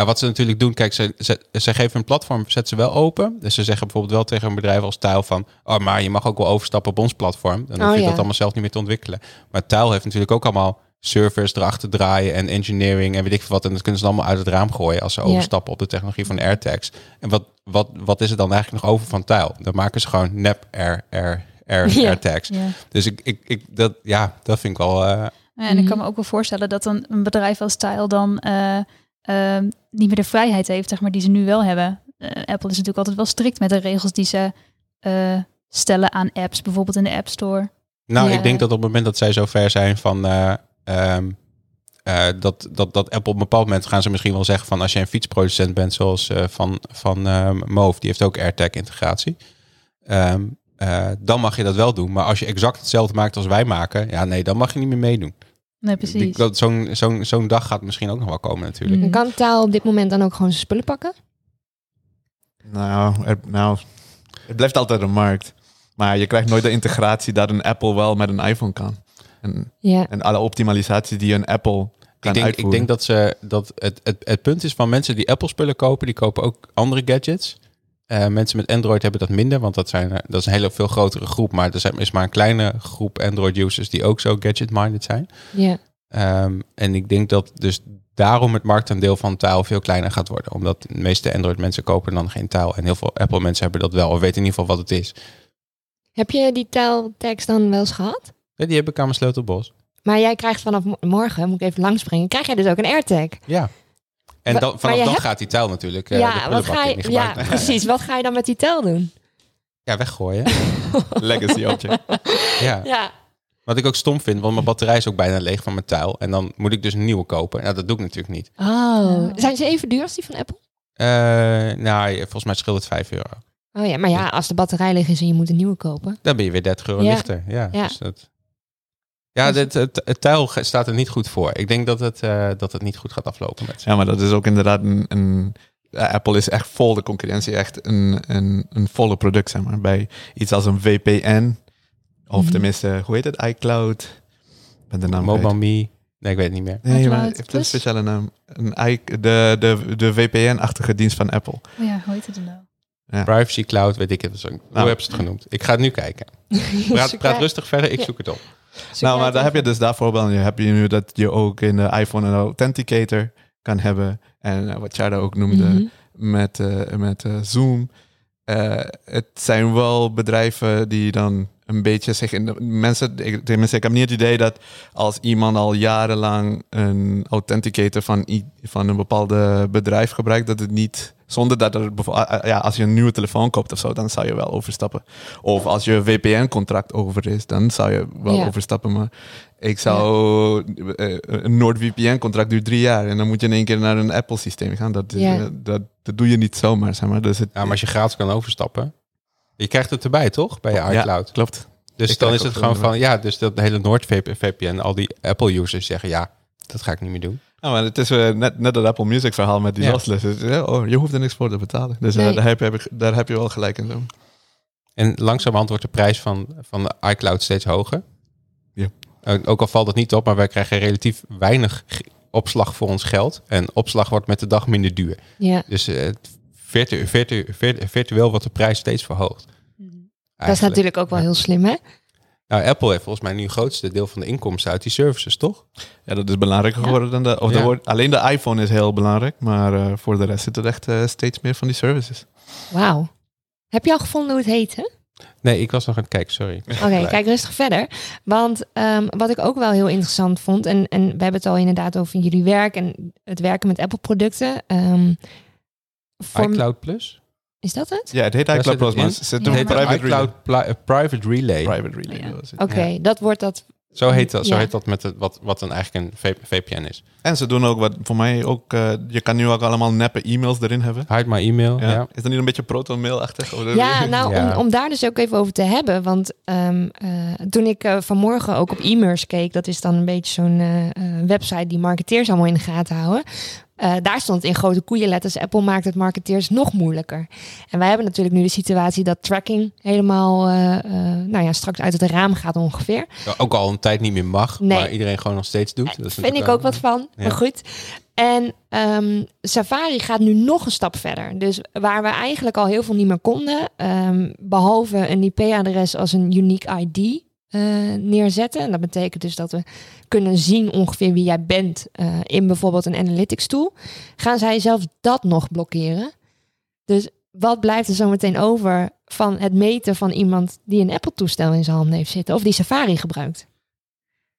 Ja, wat ze natuurlijk doen, kijk, ze, ze, ze geven een platform, zetten ze wel open. Dus ze zeggen bijvoorbeeld wel tegen een bedrijf als Tile van, oh, maar je mag ook wel overstappen op ons platform. Dan hoef Oh, je ja. dat allemaal zelf niet meer te ontwikkelen. Maar Tile heeft natuurlijk ook allemaal servers erachter draaien en engineering en weet ik veel wat. En dat kunnen ze allemaal uit het raam gooien als ze Ja. overstappen op de technologie van AirTags. En wat, wat, wat is er dan eigenlijk nog over van Tile? Dan maken ze gewoon nep Air, Air, Air, [LAUGHS] Ja. AirTags. Ja. Dus ik, ik, ik, dat, ja, dat vind ik wel... eh, Ja, en ik kan Mhm. me ook wel voorstellen dat een, een bedrijf als Tile dan eh, eh, niet meer de vrijheid heeft, zeg maar, die ze nu wel hebben. Eh, Apple is natuurlijk altijd wel strikt met de regels die ze eh, stellen aan apps, bijvoorbeeld in de App Store. Nou, Ja. ik denk dat op het moment dat zij zo ver zijn van eh, ehm, eh, dat, dat, dat Apple op een bepaald moment gaan ze misschien wel zeggen van als je een fietsproducent bent zoals van, van ehm Move, die heeft ook AirTag integratie. Eh, dan mag je dat wel doen. Maar als je exact hetzelfde maakt als wij maken, ja nee, dan mag je niet meer meedoen. Nee, Die- precies. dat- Zo'n zo'n zo'n dag gaat misschien ook nog wel komen natuurlijk. Dan kan taal op dit moment dan ook gewoon zijn spullen pakken? nou, er- nou, het blijft altijd een markt. Maar je krijgt nooit de integratie dat een Apple wel met een iPhone kan. En, Ja. en alle optimalisaties die een Apple kan Ik denk, ik denk dat, ze, dat het, het, het punt is van mensen die Apple spullen kopen, die kopen ook andere gadgets. Eh, mensen met Android hebben dat minder, want dat, zijn, er- dat is een hele veel grotere groep. Maar er zijn, is maar een kleine groep Android-users die ook zo gadget-minded zijn. Ja. Ehm, en ik denk dat dus daarom het marktaandeel van taal veel kleiner gaat worden. Omdat de meeste Android-mensen kopen dan geen taal. En heel veel Apple-mensen hebben dat wel, of weten in ieder geval wat het is. Heb je die taaltekst dan wel eens gehad? Ja, die heb ik aan mijn sleutelbos. Maar jij krijgt vanaf mo- morgen, moet ik even langspringen, krijg jij dus ook een AirTag. Ja. En dan, vanaf dan hebt- gaat die taal natuurlijk eh, de ja, wat prullenbak ga je, ja, precies. Wat ga je dan met die tel doen? Ja, weggooien. [LAUGHS] Legacy object. ja. Ja. Wat ik ook stom vind, want mijn batterij is ook bijna leeg van mijn tuil. En dan moet ik dus een nieuwe kopen. Nou, dat doe ik natuurlijk niet. Oh. Zijn ze even duur als die van Apple? Eh, nou, volgens mij scheelt het 5 euro. Oh ja, maar ja, als de batterij leeg is en je moet een nieuwe kopen. Dan ben je weer 30 euro Ja. lichter. Ja, Ja. Dus dat... ja dit, het, het tuil staat er niet goed voor. Ik denk dat het, eh, dat het niet goed gaat aflopen met. Ja, maar dat is ook inderdaad een... een Apple is echt vol de concurrentie. Echt een, een, een volle product, zeg maar. Bij iets als een VPN. Of Mhm. tenminste, hoe heet het? iCloud. Ik Ben de naam Mobile. Me. Nee, ik weet het niet meer. Nee, maar iCloud het heeft een speciale naam. Een i, de de, de VPN-achtige dienst van Apple. Oh ja, hoe heet het dan nou? Ja. Privacy Cloud, weet ik het. Zo- Hoe Nou. hebben ze het genoemd? Ik ga het nu kijken. [LAUGHS] Praat, praat rustig verder, ik Ja. zoek het op. Nou, maar daar heb je dus daarvoor wel. Je heb je nu dat je ook in de iPhone een authenticator kan hebben. En eh, wat Charda ook noemde Mhm. met, eh, met eh, Zoom. Het zijn wel bedrijven die dan een beetje zich in de mensen. Ik, tenminste, ik heb niet het idee dat als iemand al jarenlang een authenticator van, i- van een bepaalde bedrijf gebruikt, dat het niet. Zonder dat er ja, als je een nieuwe telefoon koopt of zo, dan zou je wel overstappen. Of als je een VPN-contract over is, dan zou je wel Ja. overstappen. Maar ik zou. eh, een NordVPN-contract duurt drie jaar en dan moet je in één keer naar een Apple-systeem gaan. Dat, eh, dat, dat doe je niet zomaar, zeg maar. Dus het, Ja, maar als je gratis kan overstappen. Je krijgt het erbij, toch? Bij je Ja, iCloud. klopt. Dus Ik dan is het gewoon van, ja, dus dat hele NordVPN, al die Apple-users zeggen, ja, dat ga ik niet meer doen. Nou, maar het is eh, net, net dat Apple Music verhaal met die Ja. Het eh, Oh, je hoeft er niks voor te betalen. Dus eh, daar, heb ik- daar heb je wel gelijk in. Zo. En langzamerhand wordt de prijs van, van de iCloud steeds hoger. Ja. Ook- al valt het niet op, maar wij krijgen relatief weinig opslag voor ons geld. En opslag wordt met de dag minder duur. Ja, Dus eh, virtu virtu virtu- virtueel wordt de prijs steeds verhoogd. dat is natuurlijk ook wel heel slim, hè? Nou, Apple heeft volgens mij nu het grootste deel van de inkomsten uit die services, toch? Ja, dat is belangrijker geworden dan de... Of Ja. alleen de iPhone is heel belangrijk, maar eh, voor de rest zit er echt eh, steeds meer van die services. Wauw. Heb je al gevonden hoe het heet, hè? Nee, ik was nog aan het kijken, sorry. [LAUGHS] Oké, kijk rustig verder. Want ehm, wat ik ook wel heel interessant vond, en, en we hebben het al inderdaad over jullie werk en het werken met Apple-producten. ehm, voor- iCloud Plus? Is dat het? Ja, het heet iCloud Plus, maar ze doen private iCloud eh, Private Relay. Private relay. Ja. Oké, dat wordt dat. Zo heet dat, zo heet dat met het, wat, wat dan eigenlijk een VPN is. En ze doen ook wat, voor mij ook, eh, je kan nu ook allemaal neppe e-mails erin hebben. Hide my email. Ja. Ja. Is dat niet een beetje proton-mail-achtig? Of- Ja, nou, Ja. Om, om daar dus ook even over te hebben. Want ehm, eh, toen ik vanmorgen ook op e-mails keek, dat is dan een beetje zo'n eh, eh, website die marketeers allemaal in de gaten houden. Eh, daar stond in grote koeienletters: Apple maakt het marketeers nog moeilijker. En wij hebben natuurlijk nu de situatie dat tracking helemaal, eh, eh, nou ja, straks uit het raam gaat ongeveer. Ook al een tijd niet meer mag, Nee. maar iedereen gewoon nog steeds doet. Dat is Vind ik ook wat van, Ja. maar goed. En ehm, Safari gaat nu nog een stap verder. Dus waar we eigenlijk al heel veel niet meer konden, ehm, behalve een IP-adres als een unique ID eh, neerzetten. En dat betekent dus dat we kunnen zien ongeveer wie jij bent eh, in bijvoorbeeld een analytics tool. Gaan zij zelfs dat nog blokkeren? Dus wat blijft er zo meteen over van het meten van iemand die een Apple-toestel in zijn handen heeft zitten of die Safari gebruikt?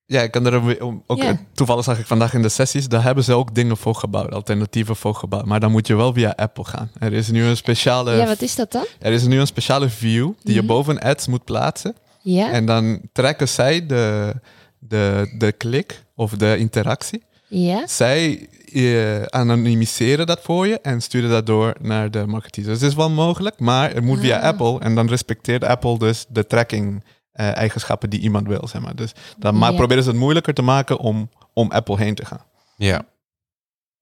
Ja, ik kan er ook, eh, toevallig zag ik vandaag in de sessies, daar hebben ze ook dingen voor gebouwd, alternatieven voor gebouwd. Maar dan moet je wel via Apple gaan. Er is nu een speciale, ja, wat is dat dan? er is nu een speciale view die je Mhm. boven ads moet plaatsen. Ja, En dan trekken zij de, de, de klik of de interactie. ja. Zij eh, anonimiseren dat voor je en sturen dat door naar de marketeers. Dus het is wel mogelijk, maar het moet via Ah. Apple. En dan respecteert Apple dus de tracking eh, eigenschappen die iemand wil, zeg maar. Dus dan Ja. proberen ze het moeilijker te maken om, om Apple heen te gaan. Ja.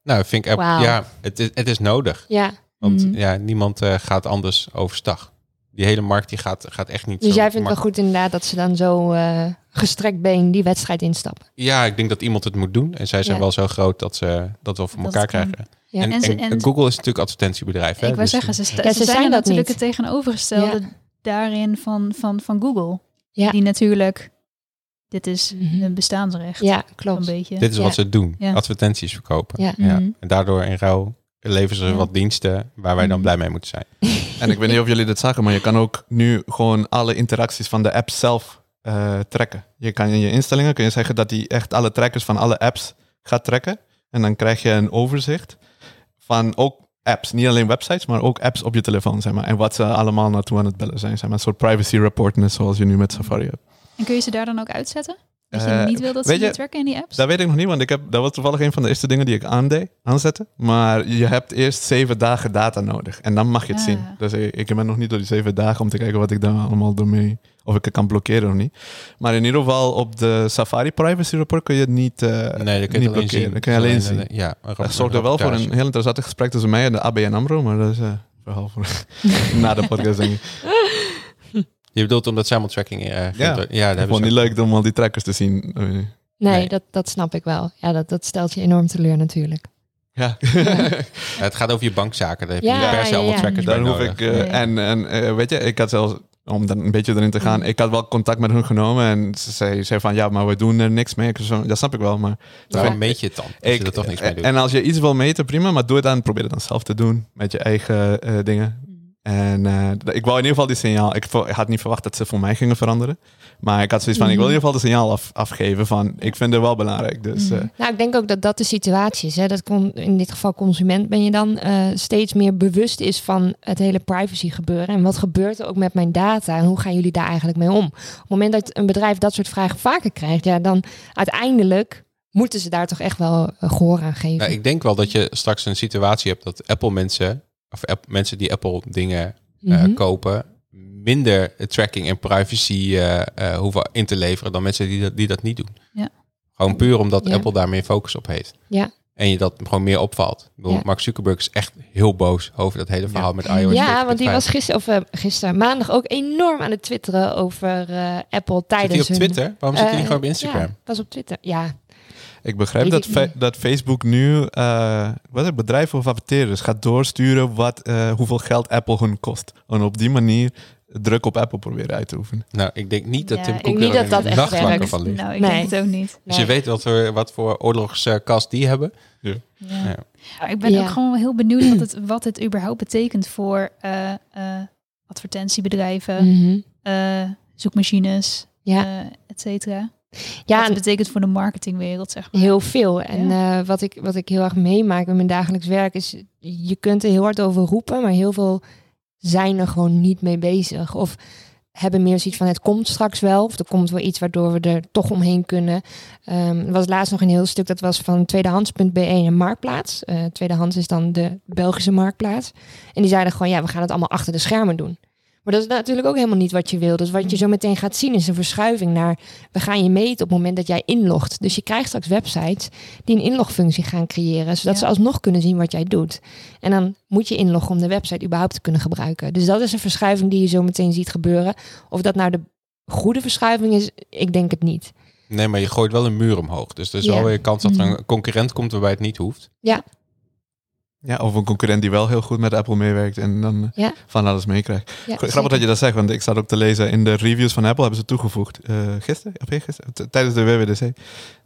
Nou, vind ik, Apple- ja, het is, het is nodig. Ja, Want Mhm. ja, niemand eh, gaat anders overstag. Die hele markt die gaat, gaat echt niet dus zo jij vindt wel makkelijk. goed inderdaad dat ze dan zo eh, gestrekt been die wedstrijd instappen. Ja, ik denk dat iemand het moet doen. En zij zijn Ja. wel zo groot dat ze dat wel voor Dat elkaar het krijgen. Ja. En, En ze- en en- Google is natuurlijk advertentiebedrijf. Hè? ik wou Dus- zeggen, ze, Ja, ze ze zijn, natuurlijk niet. het tegenovergestelde daarin van, van, van Google. Ja. Die natuurlijk, dit is Mhm. een bestaansrecht. Ja, Een klopt. beetje. Dit is Ja. wat ze doen. Ja. Advertenties verkopen. Ja. Ja. Mhm. En daardoor in ruil leveren ze Ja. wat diensten waar wij dan Mhm. blij mee moeten zijn. En ik weet niet of jullie dit zagen, maar je kan ook nu gewoon alle interacties van de app zelf eh, trekken. Je kan in je instellingen kun je zeggen dat hij echt alle trackers van alle apps gaat trekken. En dan krijg je een overzicht van ook apps. Niet alleen websites, maar ook apps op je telefoon. Zeg maar. En wat ze allemaal naartoe aan het bellen zijn. Zeg maar. Een soort privacy report, net zoals je nu met Safari hebt. En kun je ze daar dan ook uitzetten? Dat je Eh, niet wil dat ze weet je je, tracken in die apps? Dat weet ik nog niet, want ik heb, dat was toevallig een van de eerste dingen die ik aandeed, aanzette. Maar je hebt eerst zeven dagen data nodig en dan mag je het Ah. zien. Dus ik, ik ben nog niet door die zeven dagen om te kijken wat ik daar allemaal door mee, of ik het kan blokkeren of niet. Maar in ieder geval op de Safari Privacy Report kun je het niet, eh nee, dat kun je niet alleen blokkeren. zien. Dat kun je alleen zien. Ja, een Dat zorgt er wel voor een heel interessant gesprek tussen mij en de ABN AMRO, maar dat is eh, een verhaal voor [LAUGHS] na de podcast denk ik. Je bedoelt omdat zij allemaal tracking... eh Ja. ja, vond ze niet leuk om al die trackers te zien. Eh, Nee, Nee. Dat, dat snap ik wel. Ja, dat, dat stelt je enorm teleur natuurlijk. Ja. Ja, [LAUGHS] het gaat over je bankzaken. Daar heb je Ja, per se ja, allemaal ja. trackers Daar hoef nodig. ik. eh, Nee. En, en eh, weet je, ik had zelfs, om dan een beetje erin te gaan, ik had wel contact met hun genomen. En ze zei, zei van ja, maar we doen er niks mee. Ik zei, dat snap ik wel. Maar Waarom Ja. meet je het dan? Als je er toch niks mee doet. En als je iets wil meten, prima. Maar doe het dan, probeer het dan zelf te doen met je eigen eh, dingen. En eh, ik wou in ieder geval die signaal. Ik, had niet verwacht dat ze voor mij gingen veranderen. Maar ik had zoiets van, ik wil in ieder geval de signaal af, afgeven van, ik vind het wel belangrijk. Dus Mhm. eh, Nou, ik denk ook dat dat de situatie is. Hè. Dat kon, in dit geval consument ben je dan eh, steeds meer bewust is van het hele privacy gebeuren. En wat gebeurt er ook met mijn data en hoe gaan jullie daar eigenlijk mee om? Op het moment dat een bedrijf dat soort vragen vaker krijgt, ja, dan uiteindelijk moeten ze daar toch echt wel eh, gehoor aan geven. Nou, ik denk wel dat je straks een situatie hebt dat Apple mensen, of app, mensen die Apple dingen eh, Mhm. kopen, minder tracking en privacy eh, eh, hoeven in te leveren dan mensen die dat, die dat niet doen. Ja. Gewoon puur omdat Ja. Apple daar meer focus op heeft. Ja. En je dat gewoon meer opvalt. Ik bedoel, Ja. Mark Zuckerberg is echt heel boos over dat hele verhaal met iOS. Ja, want die 14.5. was gisteren, of gisteren, maandag ook enorm aan het twitteren over Apple Zit tijdens hij op hun- Twitter? Waarom zit hij niet gewoon op Instagram? Ja, was op Twitter. Ja, Ik begrijp dat, dat Facebook nu eh, wat is het, bedrijven of adverteerders gaat doorsturen wat, eh, hoeveel geld Apple hun kost. En op die manier druk op Apple proberen uit te oefenen. Nou, ik denk niet dat Ja, Tim Cook er dat nachtwakker van ligt. Nou, ik Nee. denk het ook niet. Dus je weet wat voor, wat voor oorlogskast die hebben. Ja. Ja. Ik ben Ja. ook gewoon heel benieuwd wat het, wat het überhaupt betekent voor eh, eh, advertentiebedrijven, Mhm. eh, zoekmachines, ja. eh et cetera. Ja het betekent voor de marketingwereld, zeg maar. heel veel. En eh, wat, ik, wat ik heel erg meemaak met mijn dagelijks werk is, je kunt er heel hard over roepen, maar heel veel zijn er gewoon niet mee bezig. Of hebben meer zoiets van het komt straks wel. Of er komt wel iets waardoor we er toch omheen kunnen. Ehm, er was laatst nog een heel stuk, dat was van tweedehands.be een marktplaats. Eh, tweedehands is dan de Belgische marktplaats. En die zeiden gewoon, ja, we gaan het allemaal achter de schermen doen. Maar dat is natuurlijk ook helemaal niet wat je wil. Dus wat je zo meteen gaat zien is een verschuiving naar... we gaan je meten op het moment dat jij inlogt. Dus je krijgt straks websites die een inlogfunctie gaan creëren... zodat Ja. ze alsnog kunnen zien wat jij doet. En dan moet je inloggen om de website überhaupt te kunnen gebruiken. Dus dat is een verschuiving die je zo meteen ziet gebeuren. Of dat nou de goede verschuiving is, ik denk het niet. Nee, maar je gooit wel een muur omhoog. Dus er is Ja. wel weer kans dat er Mhm. een concurrent komt waarbij het niet hoeft. Ja, of een concurrent die wel heel goed met Apple meewerkt en dan eh, Ja. van alles meekrijgt. Ja, Grappig dat je dat zegt, want ik zat ook te lezen in de reviews van Apple hebben ze toegevoegd, eh, gisteren, of eergisteren, t- tijdens de WWDC,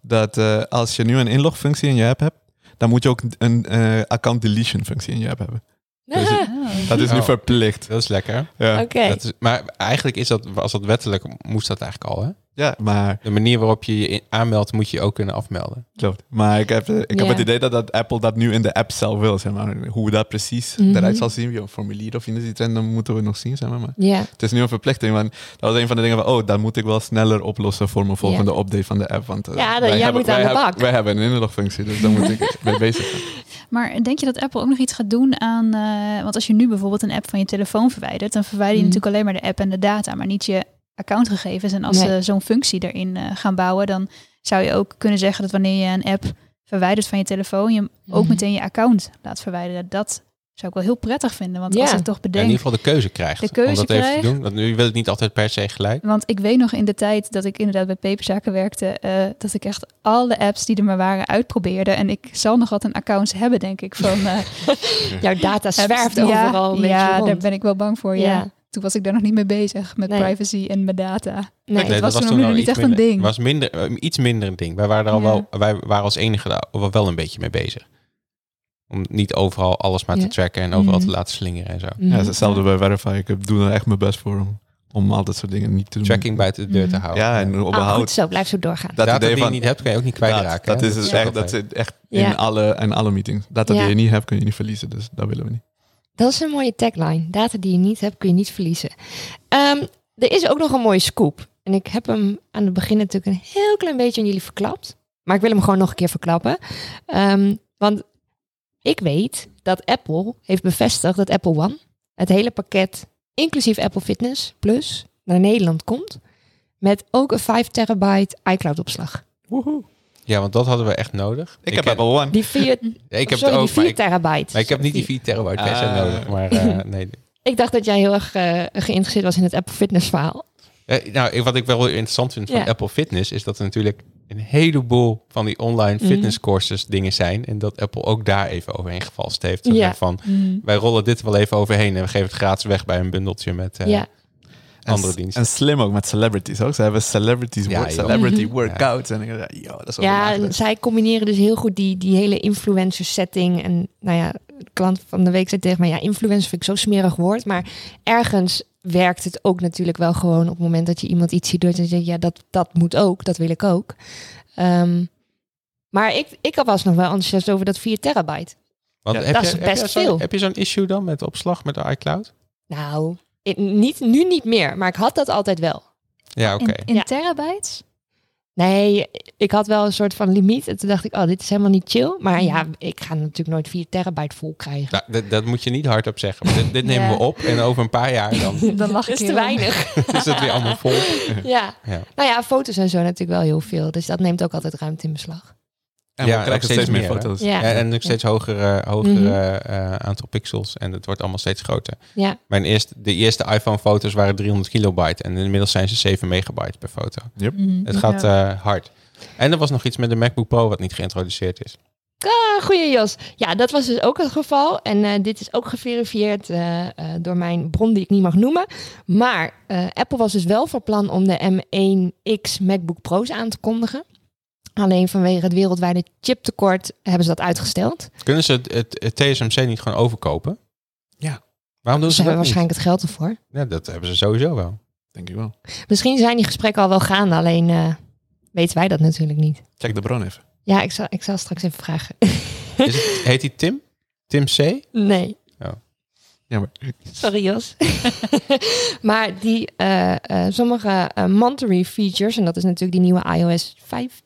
dat eh, als je nu een inlogfunctie in je app hebt, dan moet je ook een account deletion functie in je app hebben. Dus het- Oh. dat is nu Oh. verplicht. Dat is lekker. Ja, Oké. Dat is, maar eigenlijk is dat, als dat wettelijk, moest dat eigenlijk al. Hè? Ja maar De manier waarop je je in- aanmeldt, moet je ook kunnen afmelden. klopt. Maar ik heb, eh, ik heb het idee dat, dat Apple dat nu in de app zelf wil, zeg maar. Hoe dat precies Mhm. eruit zal zien, wie een formulier of iets, en dan moeten we nog zien, zeg maar. Het is nu een verplichting, want dat was een van de dingen van, oh, dat moet ik wel sneller oplossen voor mijn volgende update van de app. Want eh, Ja, dat- wij jij hebben, moet aan de hebben- bak. Wij hebben een inlogfunctie, dus daar moet ik [LAUGHS] mee bezig zijn. Maar denk je dat Apple ook nog iets gaat doen aan... eh, want als je nu bijvoorbeeld een app van je telefoon verwijdert... dan verwijder je Mhm. natuurlijk alleen maar de app en de data... maar niet je accountgegevens. En als Nee. ze zo'n functie erin eh, gaan bouwen... dan zou je ook kunnen zeggen dat wanneer je een app verwijdert van je telefoon... je ook Mhm. meteen je account laat verwijderen. Dat zou ik wel heel prettig vinden. Want Ja. als ik toch Ja, in bedenk... ieder geval de keuze krijgt. De keuze om dat even krijgt. te doen. Want nu wil het niet altijd per se gelijk. Want ik weet nog in de tijd dat ik inderdaad bij paperzaken werkte, eh, dat ik echt alle apps die er maar waren uitprobeerde. En ik zal nog wat een accounts hebben, denk ik. Van, eh, [LAUGHS] jouw data zwerft ja, overal een beetje Ja, rond. daar ben ik wel bang voor. Ja. Toen was ik daar nog niet mee bezig met Nee. privacy en mijn data. Nee. dat was toen nog niet echt een ding. was minder, eh, iets minder een ding. Wij waren er al Ja. wel, wij waren als enige daar wel, wel een beetje mee bezig. Om niet overal alles maar te Ja. tracken en overal Mhm. te laten slingeren en zo. Mhm. Ja, hetzelfde bij Verify. Ik heb- doe er echt mijn best voor om, om al dat soort dingen niet te doen. Tracking buiten de deur te Mhm. houden. Ja, en Ah, überhaupt. goed zo, blijf zo doorgaan. dat Data idee die je niet hebt, kan je ook niet kwijtraken. dat, dat is, Ja. echt, dat zit echt in, Ja. alle, in alle meetings. Data Ja. die je niet hebt, kun je niet verliezen. Dus dat willen we niet. Dat is een mooie tagline. Data die je niet hebt, kun je niet verliezen. Ehm, er is ook nog een mooie scoop. En ik heb hem aan het begin natuurlijk een heel klein beetje aan jullie verklapt. Maar ik wil hem gewoon nog een keer verklappen. Ehm, want ik weet dat Apple heeft bevestigd dat Apple One, het hele pakket, inclusief Apple Fitness Plus, naar Nederland komt. Met ook een 5 terabyte iCloud opslag. Ja, want dat hadden we echt nodig. Ik, heb Apple One. Die 4, Ja, ik heb sorry, het ook, die maar 4 ik, terabyte. maar ik heb niet die 4 terabyte per se Ah. nodig. Maar eh, [LAUGHS] nee. Ik dacht dat jij heel erg eh, geïnteresseerd was in het Apple Fitness verhaal. Eh, nou, wat ik wel interessant vind van Ja. Apple Fitness is dat er natuurlijk een heleboel van die online Mhm. fitness courses dingen zijn. En dat Apple ook daar even overheen gevalst heeft. Ja. zeg Van, wij rollen dit wel even overheen en we geven het gratis weg bij een bundeltje met eh, ja. Andere en, diensten. En slim ook met celebrities ook. Ze hebben celebrities Ja, celebrity Mhm. workouts. En ik dacht, yo, dat is ook Ja, en zij combineren dus heel goed die, die hele influencer setting. En nou ja, de klant van de week zei tegen mij, ja, influencer vind ik zo smerig woord. Maar ergens werkt het ook natuurlijk wel gewoon op het moment dat je iemand iets ziet doen. En je denkt, ja, dat, dat moet ook, dat wil ik ook. Ehm, maar ik, ik was nog wel enthousiast over dat 4 terabyte. Want Ja, heb dat je, is heb best je zo'n- veel. Heb je zo'n issue dan met opslag met de iCloud? Nou, niet, nu niet meer, maar ik had dat altijd wel. Ja, oké. In, in Ja. terabytes? Nee, ik had wel een soort van limiet. En toen dacht ik, oh, dit is helemaal niet chill. Maar ja, ik ga natuurlijk nooit 4 terabyte vol krijgen. Nou, dat, dat moet je niet hardop zeggen. Maar dit, dit nemen Ja. we op en over een paar jaar dan [LAUGHS] Dan lach [LAUGHS] Dat ik is te weinig. [LAUGHS] is het weer allemaal vol. ja. Ja. Nou ja, foto's en zo natuurlijk wel heel veel. Dus dat neemt ook altijd ruimte in beslag. En Ja, we krijgen steeds steeds meer foto's. Ja. En, en ook steeds hogere, hogere Mhm. eh, aantal pixels. En het wordt allemaal steeds groter. Ja. Mijn eerste, de eerste iPhone-foto's waren 300 kilobyte. En inmiddels zijn ze 7 megabyte per foto. Mhm. Het gaat eh, hard. En er was nog iets met de MacBook Pro wat niet geïntroduceerd is. Ah, goeie Jos. Ja, dat was dus ook het geval. En eh, dit is ook geverifieerd eh, eh, door mijn bron die ik niet mag noemen. Maar eh, Apple was dus wel van plan om de M1X MacBook Pro's aan te kondigen. Alleen vanwege het wereldwijde chiptekort hebben ze dat uitgesteld. Kunnen ze het, het, het TSMC niet gewoon overkopen? Ja. Waarom doen Ze ze dat hebben niet? waarschijnlijk het geld ervoor. Ja, dat hebben ze sowieso wel. Denk ik wel. Misschien zijn die gesprekken al wel gaande, alleen eh, weten wij dat natuurlijk niet. Check de bron even. Ja, ik zal, ik zal straks even vragen. Is het, [LAUGHS] heet hij Tim? Tim C? nee. Ja, maar Sorry Jos. [LAUGHS] maar die eh, eh, sommige eh, Monterey features, en dat is natuurlijk die nieuwe iOS 15,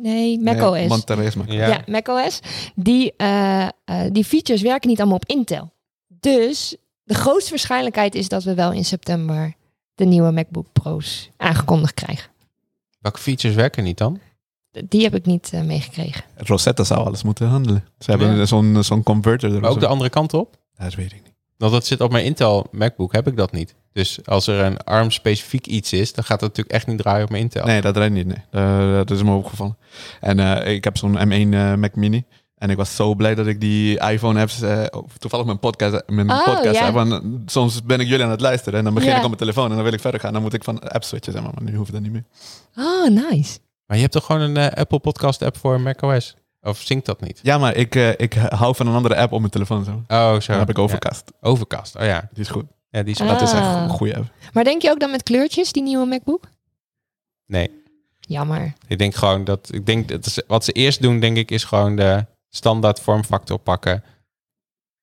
nee, macOS. Nee, Monterey is maar. Ja. ja. macOS. Die, eh, eh, die features werken niet allemaal op Intel. Dus de grootste waarschijnlijkheid is dat we wel in september de nieuwe MacBook Pro's aangekondigd krijgen. Welke features werken niet dan? Die heb ik niet eh, meegekregen. Rosetta zou alles moeten handelen. Ze hebben Ja. zo'n zo'n converter er. Maar ook de andere kant op? Dat weet ik niet. Want dat zit op mijn Intel MacBook, heb ik dat niet. Dus als er een ARM-specifiek iets is, dan gaat dat natuurlijk echt niet draaien op mijn Intel. Nee, dat draait niet. Nee. Eh, dat is me opgevallen. En eh, ik heb zo'n M1 eh, Mac Mini. En ik was zo blij dat ik die iPhone-apps, eh, toevallig mijn podcast, mijn Oh, podcast ja. heb. Want, eh, soms ben ik jullie aan het luisteren en dan begin ik op mijn telefoon en dan wil ik verder gaan. Dan moet ik van app switchen, zeg maar. Maar nu hoeft dat niet meer. Oh, nice. Maar je hebt toch gewoon een Apple Podcast app voor macOS? Of zinkt dat niet? Ja, maar ik, eh, ik hou van een andere app op mijn telefoon. Zo. Oh, zo. Dan heb ik Ja. Overcast. Overcast, oh ja. Die is goed. Ja, die is Ah. Dat is echt een goede app. Maar denk je ook dan met kleurtjes, die nieuwe MacBook? Nee, Jammer. ik denk gewoon dat... Ik denk dat ze- wat ze eerst doen, denk ik, is gewoon de standaard vormfactor pakken.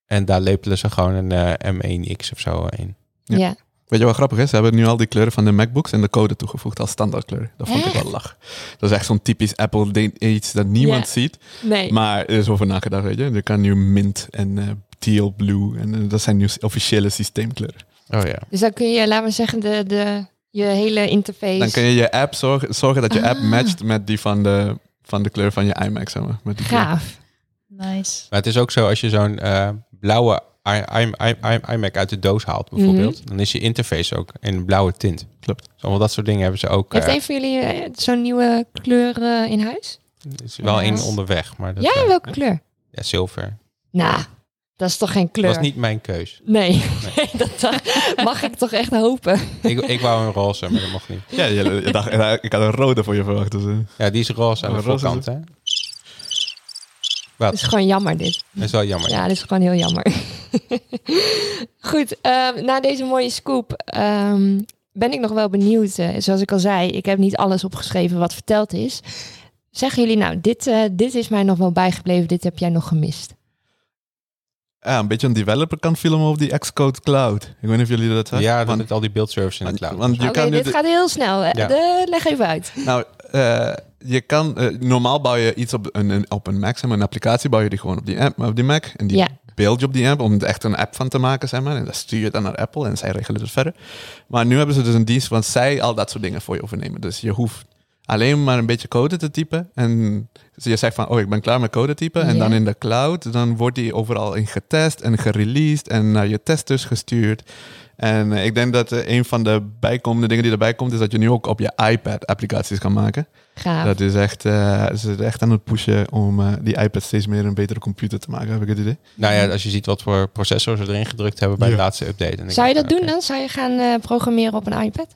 En daar lepelen ze gewoon een eh, M1X of zo in. Ja. Ja. Weet je wat grappig is? Ze hebben nu al die kleuren van de MacBooks en de code toegevoegd als standaardkleur. Dat vond ik wel lach. Dat is echt zo'n typisch Apple ding, iets dat niemand ziet. Nee. Maar er is over nagedacht, weet je. Je kan nu mint en eh, teal blue. En eh, dat zijn nu officiële systeemkleuren. Oh ja. Dus dan kun je, laten we zeggen, de, de, je hele interface... Dan kun je je app zorgen, zorgen dat je app Ah. matcht met die van de, van de kleur van je iMac, zeg maar. Met die kleur. Nice. Maar het is ook zo, als je zo'n eh, blauwe iMac uit de doos haalt bijvoorbeeld, dan is je interface ook in een blauwe tint. Klopt. Dus allemaal dat soort dingen hebben ze ook. Heeft een van jullie eh, zo'n nieuwe kleur eh, in huis? is wel één onderweg, maar dat, ja, welke kleur? ja, zilver. Nou, dat is toch geen kleur? Dat was niet mijn keus. Nee, nee [LAUGHS] dat mag ik toch echt hopen. Ik, ik wou een roze, maar dat mocht niet. Ja, je, je dacht, ik had een rode voor je verwacht. Dus. Ja, die is roze aan de voorkant, hè? Het is gewoon jammer dit. Dat is wel jammer. Ja, dit is gewoon heel jammer. [LAUGHS] Goed, ehm, na deze mooie scoop ehm, ben ik nog wel benieuwd. eh, zoals ik al zei, ik heb niet alles opgeschreven wat verteld is. Zeggen jullie nou, dit, eh, dit is mij nog wel bijgebleven, dit heb jij nog gemist? ja, een beetje een developer kan filmen op die Xcode Cloud. Ik weet niet of jullie dat hebben. Ja, dat Want- met al die beeldservice in de want- cloud. want je Oké, kan nu dit de- gaat heel snel. Eh, Ja. de- leg even uit. Nou, eh, je kan, eh, normaal bouw je iets op een, een- op een Mac, zeg maar, een applicatie bouw je die gewoon op die, app, op die Mac. En die Ja. beeld je op die app om er echt een app van te maken, zeg maar. En dan stuur je dan naar Apple en zij regelen het verder. Maar nu hebben ze dus een dienst waar zij al dat soort dingen voor je overnemen. Dus je hoeft alleen maar een beetje code te typen. En je zegt van, oh, ik ben klaar met code typen. En dan in de cloud, dan wordt die overal in getest en gereleased en naar je testers gestuurd. En eh, ik denk dat eh, een van de bijkomende dingen die erbij komt, is dat je nu ook op je iPad applicaties kan maken. Gaaf. Dat is echt, eh, ze zijn echt aan het pushen om eh, die iPad steeds meer een betere computer te maken, heb ik het idee. Nou ja, als je ziet wat voor processor ze erin gedrukt hebben bij Ja. de laatste update. denk Zou je dat doen dan? Zou je gaan eh, programmeren op een iPad?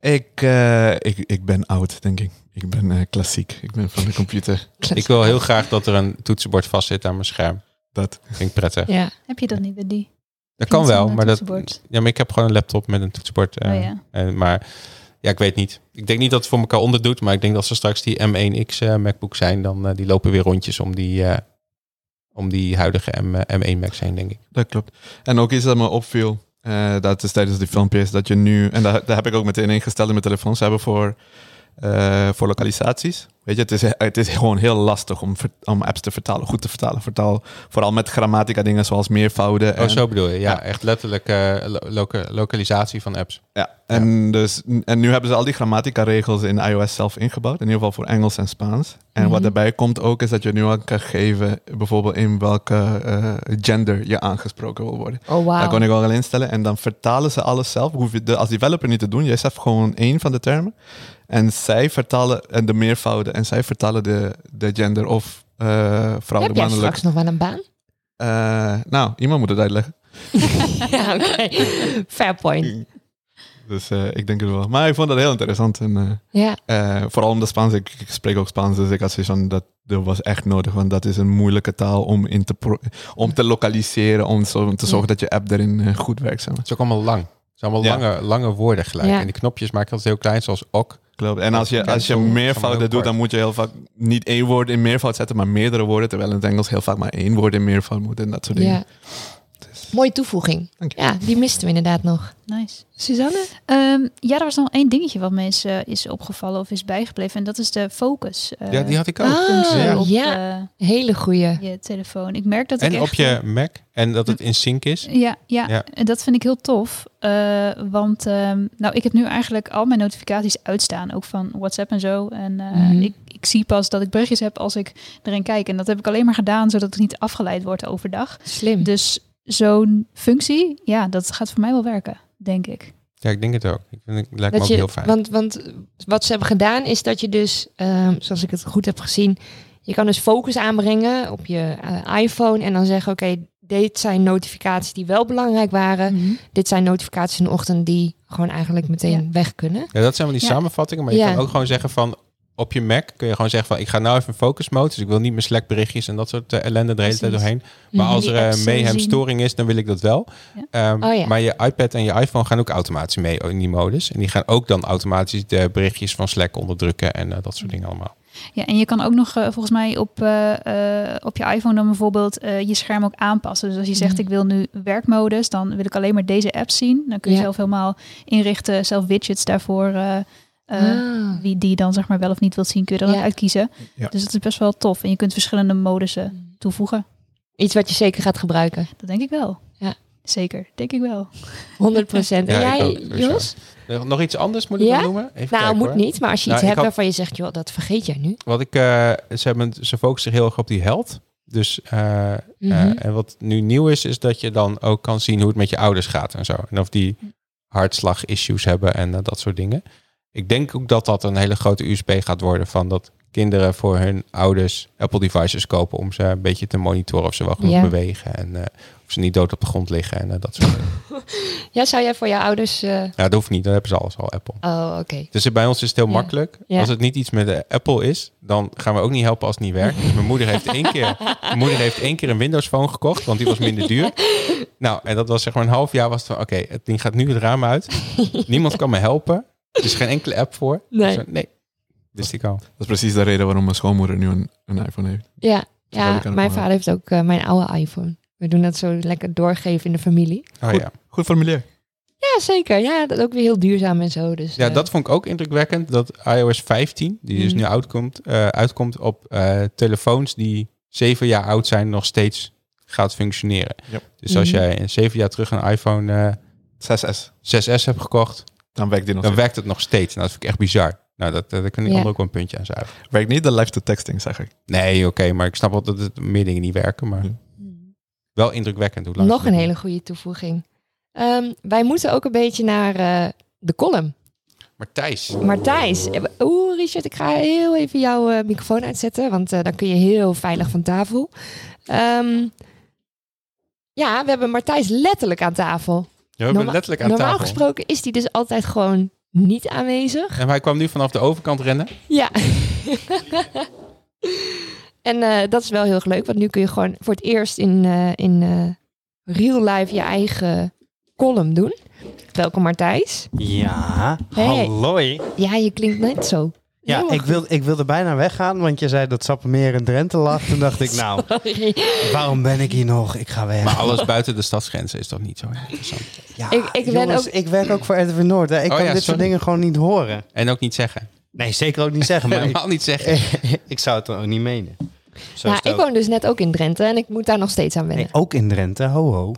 Ik, eh, ik, ik ben oud, denk ik. Ik ben eh, klassiek. Ik ben van de computer. [LAUGHS] Ik wil heel graag dat er een toetsenbord vast zit aan mijn scherm. Dat. Vind ik prettig. Ja. Heb je dat niet bij die? Dat kan wel, maar dat, ja, maar ik heb gewoon een laptop met een toetsenbord. eh, Oh ja. en, maar ja, ik weet niet. Ik denk niet dat het voor elkaar onderdoet, maar ik denk dat ze straks die M1X eh, MacBook zijn, dan eh, die lopen weer rondjes om die, eh, om die huidige M, eh, M1 Macs heen, denk ik. Dat klopt. En ook iets dat me opviel, dat is tijdens die filmpjes, dat je nu, en daar, heb ik ook meteen ingesteld in mijn telefoon, ze hebben voor, voor lokalisaties, weet je, het is, het is gewoon heel lastig om, ver- om apps te vertalen, goed te vertalen. Vertaal, vooral met grammatica dingen zoals meervouden. Oh, en- zo bedoel je. Ja, Ja. echt letterlijk lo- loca- lokalisatie van apps. Ja, en, Dus, en nu hebben ze al die grammatica-regels in iOS zelf ingebouwd. In ieder geval voor Engels en Spaans. En wat Mhm. erbij komt ook is dat je nu al kan geven... bijvoorbeeld in welke eh, gender je aangesproken wil worden. Oh, wauw. Dat kon ik al instellen. En dan vertalen ze alles zelf. Hoef je de, als developer niet te doen. Jij zegt gewoon één van de termen. En zij vertalen en de meervouden. En zij vertalen de, de gender of eh vrouw, Heb de jij mannelijk. straks nog wel een baan? Eh, nou, iemand moet het uitleggen. [LAUGHS] ja, oké. Fair point. Dus eh, ik denk het wel. Maar ik vond dat heel interessant. En, eh, Ja, Eh, vooral om de Spaans. Ik, ik spreek ook Spaans, dus ik had zoiets van dat, dat was echt nodig. Want dat is een moeilijke taal om, in te, pro- om te lokaliseren. Om, zo, om te zorgen dat je app erin goed werkt. Zeg maar. Het is ook allemaal lang. Het zijn allemaal Ja. lange, lange woorden gelijk. Ja. En die knopjes maken altijd heel klein, zoals ok. Klopt. En als je, als je heel doet, dan moet je heel vaak niet één woord in meervoud zetten, maar meerdere woorden. Terwijl in het Engels heel vaak maar één woord in meervoud moet en dat soort dingen. ja. Mooie toevoeging. Dank je. Ja, die misten we inderdaad nog. Nice. Suzanne? Ehm, ja, er was nog één dingetje wat me is, eh, is opgevallen of is bijgebleven. En dat is de focus. eh, ja, die had ik ook. Ah, functie ja. op ja. eh, Hele goeie. je telefoon. Ik merk dat ik En echt, op je Mac. En dat het in sync is. Ja, ja, Ja. en dat vind ik heel tof. eh, want ehm, nou, ik heb nu eigenlijk al mijn notificaties uitstaan, ook van WhatsApp en zo. En eh, Mhm. ik, ik zie pas dat ik berichtjes heb als ik erin kijk. En dat heb ik alleen maar gedaan zodat ik niet afgeleid word overdag. Slim. Dus zo'n functie, ja, dat gaat voor mij wel werken, denk ik. Ja, ik denk het ook. Ik vind het lijkt me ook je, heel fijn. Want, want wat ze hebben gedaan is dat je dus, ehm, zoals ik het goed heb gezien, je kan dus focus aanbrengen op je eh, iPhone en dan zeggen, oké, dit zijn notificaties die wel belangrijk waren. Dit zijn notificaties in de ochtend die gewoon eigenlijk meteen Ja. weg kunnen. Ja, dat zijn wel die Ja. samenvattingen. Maar je Ja. kan ook gewoon zeggen van... Op je Mac kun je gewoon zeggen van... Ik ga nou even focus mode. Dus ik wil niet mijn Slack berichtjes en dat soort eh, ellende er hele tijd doorheen. Maar als er apps uh, zullen mayhem zien. storing is, dan wil ik dat wel. Ja. Ehm, Oh ja. Maar je iPad en je iPhone gaan ook automatisch mee in die modus. En die gaan ook dan automatisch de berichtjes van Slack onderdrukken en eh, dat soort dingen allemaal. Ja, en je kan ook nog eh, volgens mij op, eh, eh, op je iPhone dan bijvoorbeeld eh, je scherm ook aanpassen. Dus als je zegt Mhm. ik wil nu werkmodus, dan wil ik alleen maar deze app zien. Dan kun je Ja. zelf helemaal inrichten, zelf widgets daarvoor. Eh, eh, Ah. Wie die dan zeg maar wel of niet wilt zien, kun je er dan Ja. uitkiezen. Ja. Dus dat is best wel tof. En je kunt verschillende modussen toevoegen. Iets wat je zeker gaat gebruiken. Dat denk ik wel. Ja. Zeker, denk ik wel. 100 [LAUGHS] procent. En Ja, ik jij, ook. Jos? Nog- Nog iets anders moet ik Ja? noemen? Even Nou, kijken, moet hoor. niet. Maar als je iets Nou, hebt had- waarvan je zegt, joh, dat vergeet jij nu. Wat ik, eh, ze, hebben, ze focussen zich heel erg op die health. Dus, eh, eh, Mhm. en wat nu nieuw is, is dat je dan ook kan zien hoe het met je ouders gaat en zo. En of die hartslag-issues hebben en eh, dat soort dingen. Ik denk ook dat dat een hele grote USP gaat worden van dat kinderen voor hun ouders Apple devices kopen om ze een beetje te monitoren of ze wel genoeg Ja. bewegen en eh, of ze niet dood op de grond liggen en eh, dat soort dingen. [LAUGHS] Ja, zou jij voor je ouders... eh, Ja, dat hoeft niet, dan hebben ze alles al Apple. Oh, oké. Dus bij ons is het heel Ja. makkelijk. Ja. Als het niet iets met de Apple is, dan gaan we ook niet helpen als het niet werkt. Dus mijn moeder heeft één keer, mijn moeder heeft één keer een Windows Phone gekocht, want die was minder duur. Nou, en dat was zeg maar een half jaar was het van, oké, het ding gaat nu het raam uit. [LAUGHS] Niemand kan me helpen. Er is geen enkele app voor. Nee. Dus, nee. Wist ik al. Dat is precies de reden waarom mijn schoonmoeder nu een, een iPhone heeft. Ja, ja mijn vader heeft ook eh, mijn oude iPhone. We doen dat zo lekker doorgeven in de familie. Oh Goed. ja. Goed formulier. Ja, zeker. Ja, dat is ook weer heel duurzaam en zo. Dus, Ja, eh, dat vond ik ook indrukwekkend. Dat iOS 15, die dus Mm. nu uitkomt, eh, uitkomt op eh, telefoons die zeven jaar oud zijn, nog steeds gaat functioneren. Dus als Mhm. jij zeven jaar terug een iPhone eh, 6S. 6S hebt gekocht, Dan werkt die nog dan steeds. werkt het nog steeds. Nou, dat vind ik echt bizar. Nou, dat, daar kunnen die Ja. ook wel een puntje aan zuigen. Werkt niet de live to texting, zeg ik. Nee, oké, maar ik snap wel dat het meer dingen niet werken. Maar wel indrukwekkend hoe lang Nog een hele goede toevoeging. Ehm, wij moeten ook een beetje naar eh, de column. Maar Thijs, eh, oeh Richard, ik ga heel even jouw eh, microfoon uitzetten, want eh, dan kun je heel veilig van tafel. Ehm, ja, we hebben Martijs letterlijk aan tafel. We hebben Norma- letterlijk aan Normaal tafel. gesproken is hij dus altijd gewoon niet aanwezig. En hij kwam nu vanaf de overkant rennen. Ja. [LAUGHS] en eh, dat is wel heel erg leuk, want nu kun je gewoon voor het eerst in, eh, in eh, real life je eigen column doen. Welkom Martijs. Ja, Hey. halloi. Ja, je klinkt net zo. Ja, ik, wil, ik wilde bijna weggaan, want je zei dat Sappemeer in Drenthe lag. Toen dacht ik, nou, Sorry. waarom ben ik hier nog? Ik ga weg. Maar alles buiten de stadsgrenzen is toch niet zo interessant. Ja, Ik- ik ben jongens, ook- ik werk ook voor Edwin Noord. Hè. Ik Oh kan ja, dit soort dingen gewoon niet horen. En ook niet zeggen. Nee, zeker ook niet zeggen. Maar ik, Helemaal niet zeggen. [LAUGHS] ik zou het dan ook niet menen. Zo Ja, ik ook. woon dus net ook in Drenthe en ik moet daar nog steeds aan wennen. Nee, ook in Drenthe, ho ho.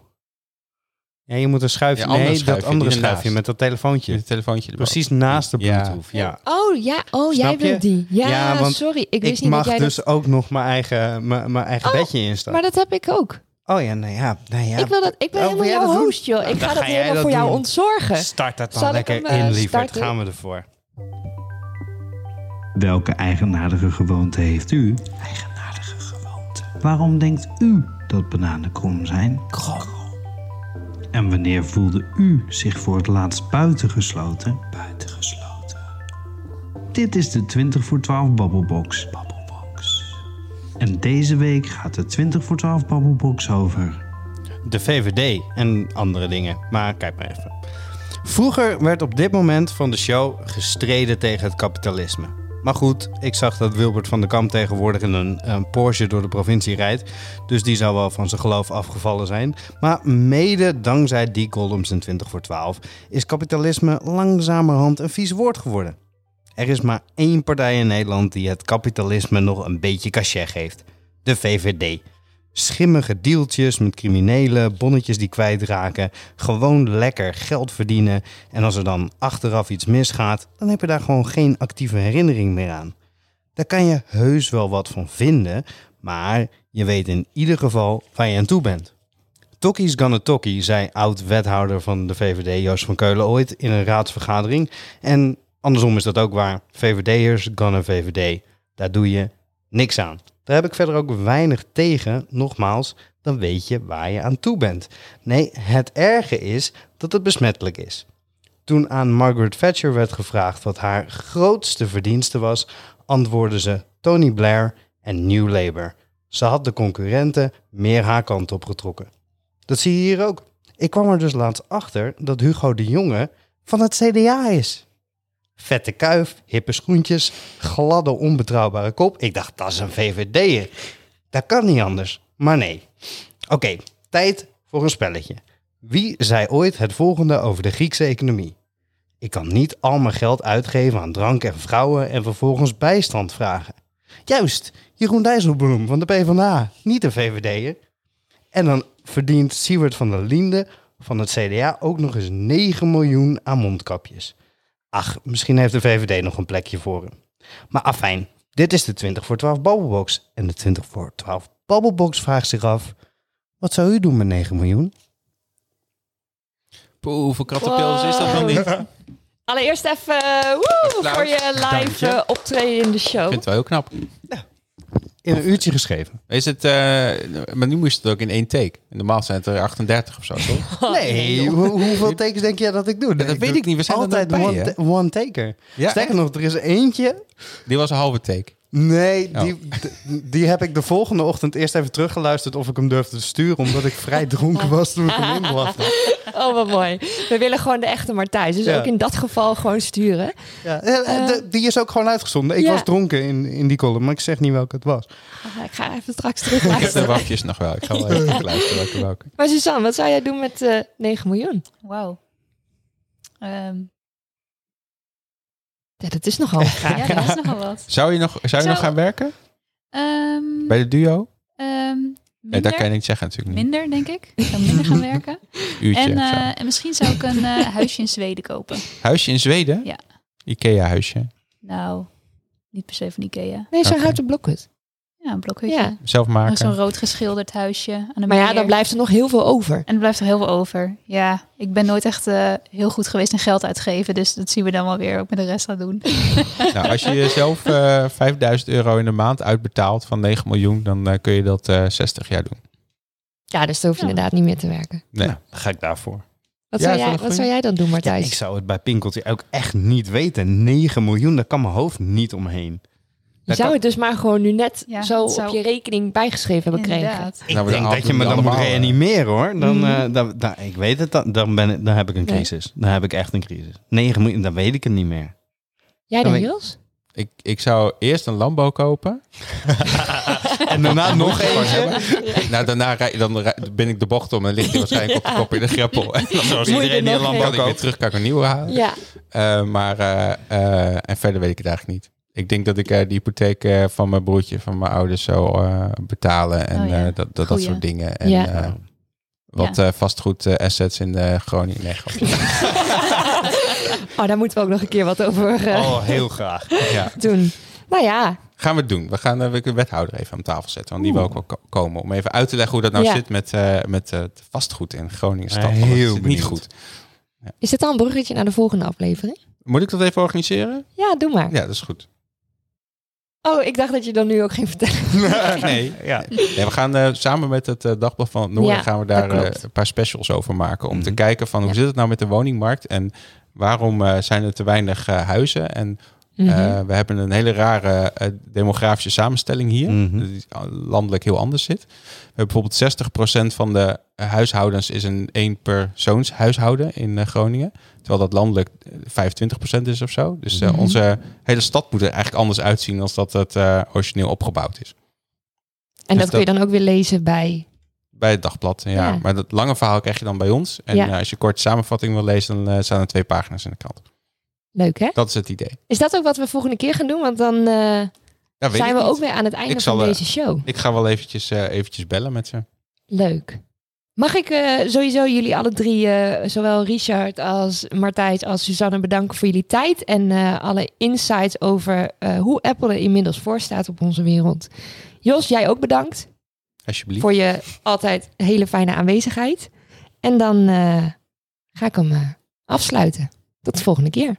Ja, je moet een schuifje, Ja, nee, schuifje, dat andere schuifje met dat telefoontje. Je telefoontje. Precies naast de. Bluetooth, ja. Oh ja, oh jij Snap wilt die. Ja, Ja, want sorry. Ik wist Ik niet mag dat jij dus ook nog mijn eigen, mijn, mijn eigen Oh, bedje instappen. Maar dat heb ik ook. Oh ja, nee, ja. Nee, ja. Ik, wil dat, ik ben Oh, helemaal jouw host, joh. Nou, ik ga dat helemaal dat voor jou ontzorgen. Start dat dan Zal lekker hem, eh, in, lieverd. starten? Gaan we ervoor. Welke eigenaardige gewoonte heeft u? Eigenaardige gewoonte. Waarom denkt u dat bananen krom zijn? Krom. En wanneer voelde u zich voor het laatst buitengesloten? Buitengesloten. Dit is de 20 voor 12 Babbelbox. Babbelbox. En deze week gaat de 20 voor 12 Babbelbox over... De VVD en andere dingen. Maar kijk maar even. Vroeger werd op dit moment van de show gestreden tegen het kapitalisme. Maar goed, ik zag dat Wilbert van der Kamp tegenwoordig in een, een Porsche door de provincie rijdt. Dus die zou wel van zijn geloof afgevallen zijn. Maar mede dankzij die columns in 20 voor 12 is kapitalisme langzamerhand een vies woord geworden. Er is maar één partij in Nederland die het kapitalisme nog een beetje cachet geeft. De VVD. Schimmige deeltjes met criminelen, bonnetjes die kwijtraken, gewoon lekker geld verdienen. En als er dan achteraf iets misgaat, dan heb je daar gewoon geen actieve herinnering meer aan. Daar kan je heus wel wat van vinden, maar je weet in ieder geval waar je aan toe bent. Tokkie's gonna tokkie, zei oud-wethouder van de VVD Joost van Keulen ooit in een raadsvergadering. En andersom is dat ook waar. VVD'ers gonna VVD. Daar doe je niks aan. Daar heb ik verder ook weinig tegen. Nogmaals, dan weet je waar je aan toe bent. Nee, het erge is dat het besmettelijk is. Toen aan Margaret Thatcher werd gevraagd wat haar grootste verdienste was, antwoordde ze Tony Blair en New Labour. Ze had de concurrenten meer haar kant op getrokken. Dat zie je hier ook. Ik kwam er dus laatst achter dat Hugo de Jonge van het CDA is. Vette kuif, hippe schoentjes, gladde onbetrouwbare kop. Ik dacht, dat is een VVD'er. Dat kan niet anders. Maar nee. Oké, tijd voor een spelletje. Wie zei ooit het volgende over de Griekse economie? Ik kan niet al mijn geld uitgeven aan drank en vrouwen en vervolgens bijstand vragen. Juist, Jeroen Dijsselbloem van de PvdA, niet de VVD'er. En dan verdient Siewert van der Linde van het CDA ook nog eens 9 miljoen aan mondkapjes. Ach, misschien heeft de VVD nog een plekje voor hem. Maar afijn, dit is de 20 voor 12 Babbelbox. En de 20 voor 12 Babbelbox vraagt zich af... Wat zou u doen met 9 miljoen? Poeh, hoeveel kattenpils is dat dan niet? Ik Allereerst even eh, woe, voor je live eh, optreden in de show. vind het wel heel knap. In een uurtje geschreven. Is het, eh, maar nu moest het ook in één take. Normaal zijn het er 38 of zo, toch? [LAUGHS] Nee, hoe- hoeveel tekens denk jij dat ik doe? dat weet doe ik niet. We zijn altijd bij, one taker. Ja, Sterker nog, er is eentje. Die was een halve take. Nee, Oh. die, die heb ik de volgende ochtend eerst even teruggeluisterd of ik hem durfde te sturen. Omdat ik vrij dronken was toen ik hem inbracht. Oh, wat mooi. We willen gewoon de echte Martijs. Dus Ja. ook in dat geval gewoon sturen. Ja, eh, de- die is ook gewoon uitgezonden. Ik ja. was dronken in, in die column, maar ik zeg niet welke het was. Ah, ik ga even straks Ik heb [LAUGHS] de terugluisteren. wapjes nog wel. Ik ga wel even luisteren welke welke. Maar Suzanne, wat zou jij doen met eh 9 miljoen? Wauw. Ehm, Ja, dat is nogal [LAUGHS] vraag. ja, dat is nogal wat. Zou je nog, zou je Zou- nog gaan werken? Ehm, Bij de duo? ehm, Nee, minder, dat kan je niet zeggen natuurlijk niet. minder, denk ik. Ik zou minder gaan [LAUGHS] werken. Uurtje En, eh, en misschien zou ik een eh, [LAUGHS] huisje in Zweden kopen. Huisje in Zweden? Ja. Ikea huisje. Nou, niet per se van Ikea. Nee, zo'n Oké. houten blokhut. Ja, een blokhutje. Ja. Zelf maken. Zo'n rood geschilderd huisje aan de Maar ja, dan blijft er nog heel veel over. En er blijft er heel veel over. Ja, ik ben nooit echt eh, heel goed geweest in geld uitgeven. Dus dat zien we dan wel weer ook met de rest gaan doen. [LAUGHS] Nou, als je jezelf eh 5000 euro in de maand uitbetaalt van 9 miljoen, dan eh, kun je dat eh 60 jaar doen. Ja, dus dan hoef je Ja. inderdaad niet meer te werken. Nee. Nou, dan ga ik daarvoor. Wat, Ja, zou, jij, wat zou jij dan doen, Ja, Martijs? ik zou het bij Pinkeltje ook echt niet weten. 9 miljoen, daar kan mijn hoofd niet omheen. Je zou het dus maar gewoon nu net Ja, zo zou- op je rekening bijgeschreven hebben gekregen. Ik Nou, denk dat je me dan allemaal, moet eh, reanimeren hoor. Dan, eh, dan, dan- ik weet het, dan, dan, ben, ik- dan heb ik een Nee. crisis. Dan heb ik echt een crisis. 9 miljoen, dan weet ik het niet meer. Jij Dan Niels? Ik, ik zou eerst een Lambo kopen. [LAUGHS] En daarna nog eentje. Nou, daarna rij, dan rij- ben ik de bocht om en ligt hij waarschijnlijk op de kop in de greppel. En dan Zoals iedereen die een landbouw ik weer koopt. terug, kan ik een nieuwe halen. Ja, Eh, maar, en verder weet ik het eigenlijk niet. Ik denk dat ik eh, die hypotheek eh, van mijn broertje, van mijn ouders zou eh, betalen. En Oh ja. eh, dat, dat, dat soort dingen. En Ja. eh, wat eh, vastgoed assets in de Groningen. Nee, [LAUGHS] oh, daar moeten we ook nog een keer wat over eh, Oh, heel graag. [LAUGHS] ja. doen. Nou ja, Gaan we het doen. We gaan de wethouder even aan tafel zetten. Want die wil ook wel ko- komen. Om even uit te leggen hoe dat nou Ja. zit met, eh, met eh, het vastgoed in Groningen stad. Ja, heel niet goed. is dit al een bruggetje naar de volgende aflevering? Moet ik dat even organiseren? Ja, doe maar. Ja, dat is goed. Oh, ik dacht dat je dan nu ook ging vertellen. [LAUGHS] nee. Ja. Nee, we gaan eh, samen met het eh, Dagblad van het Noorden Ja, gaan we daar eh, een paar specials over maken. Om te Mhm. kijken van hoe Ja. zit het nou met de woningmarkt en waarom eh, zijn er te weinig eh, huizen. En Mhm. eh, we hebben een hele rare eh, demografische samenstelling hier. Mhm. Die landelijk heel anders zit. We hebben bijvoorbeeld 60% van de eh, huishoudens is een eenpersoonshuishouden in eh, Groningen. Terwijl dat landelijk eh, 25% is of zo. Dus eh, Mhm. onze hele stad moet er eigenlijk anders uitzien als dat het eh, origineel opgebouwd is. en dat dus kun je dan ook weer lezen bij... Bij het dagblad, ja. Ja. Maar dat lange verhaal krijg je dan bij ons. En Ja. eh, als je kort samenvatting wil lezen, dan eh, staan er twee pagina's in de krant. Leuk, hè? Dat is het idee. Is dat ook wat we volgende keer gaan doen? Want dan eh, Ja, zijn we niet. ook weer aan het einde zal, van eh, deze show. Ik ga wel eventjes, eh, eventjes bellen met ze. Leuk. Mag ik sowieso jullie alle drie, zowel Richard als Martijs als Suzanne, bedanken voor jullie tijd en alle insights over hoe Apple er inmiddels voor staat op onze wereld. Jos, jij ook bedankt Alsjeblieft. voor je altijd hele fijne aanwezigheid. En dan ga ik hem afsluiten. Tot de volgende keer.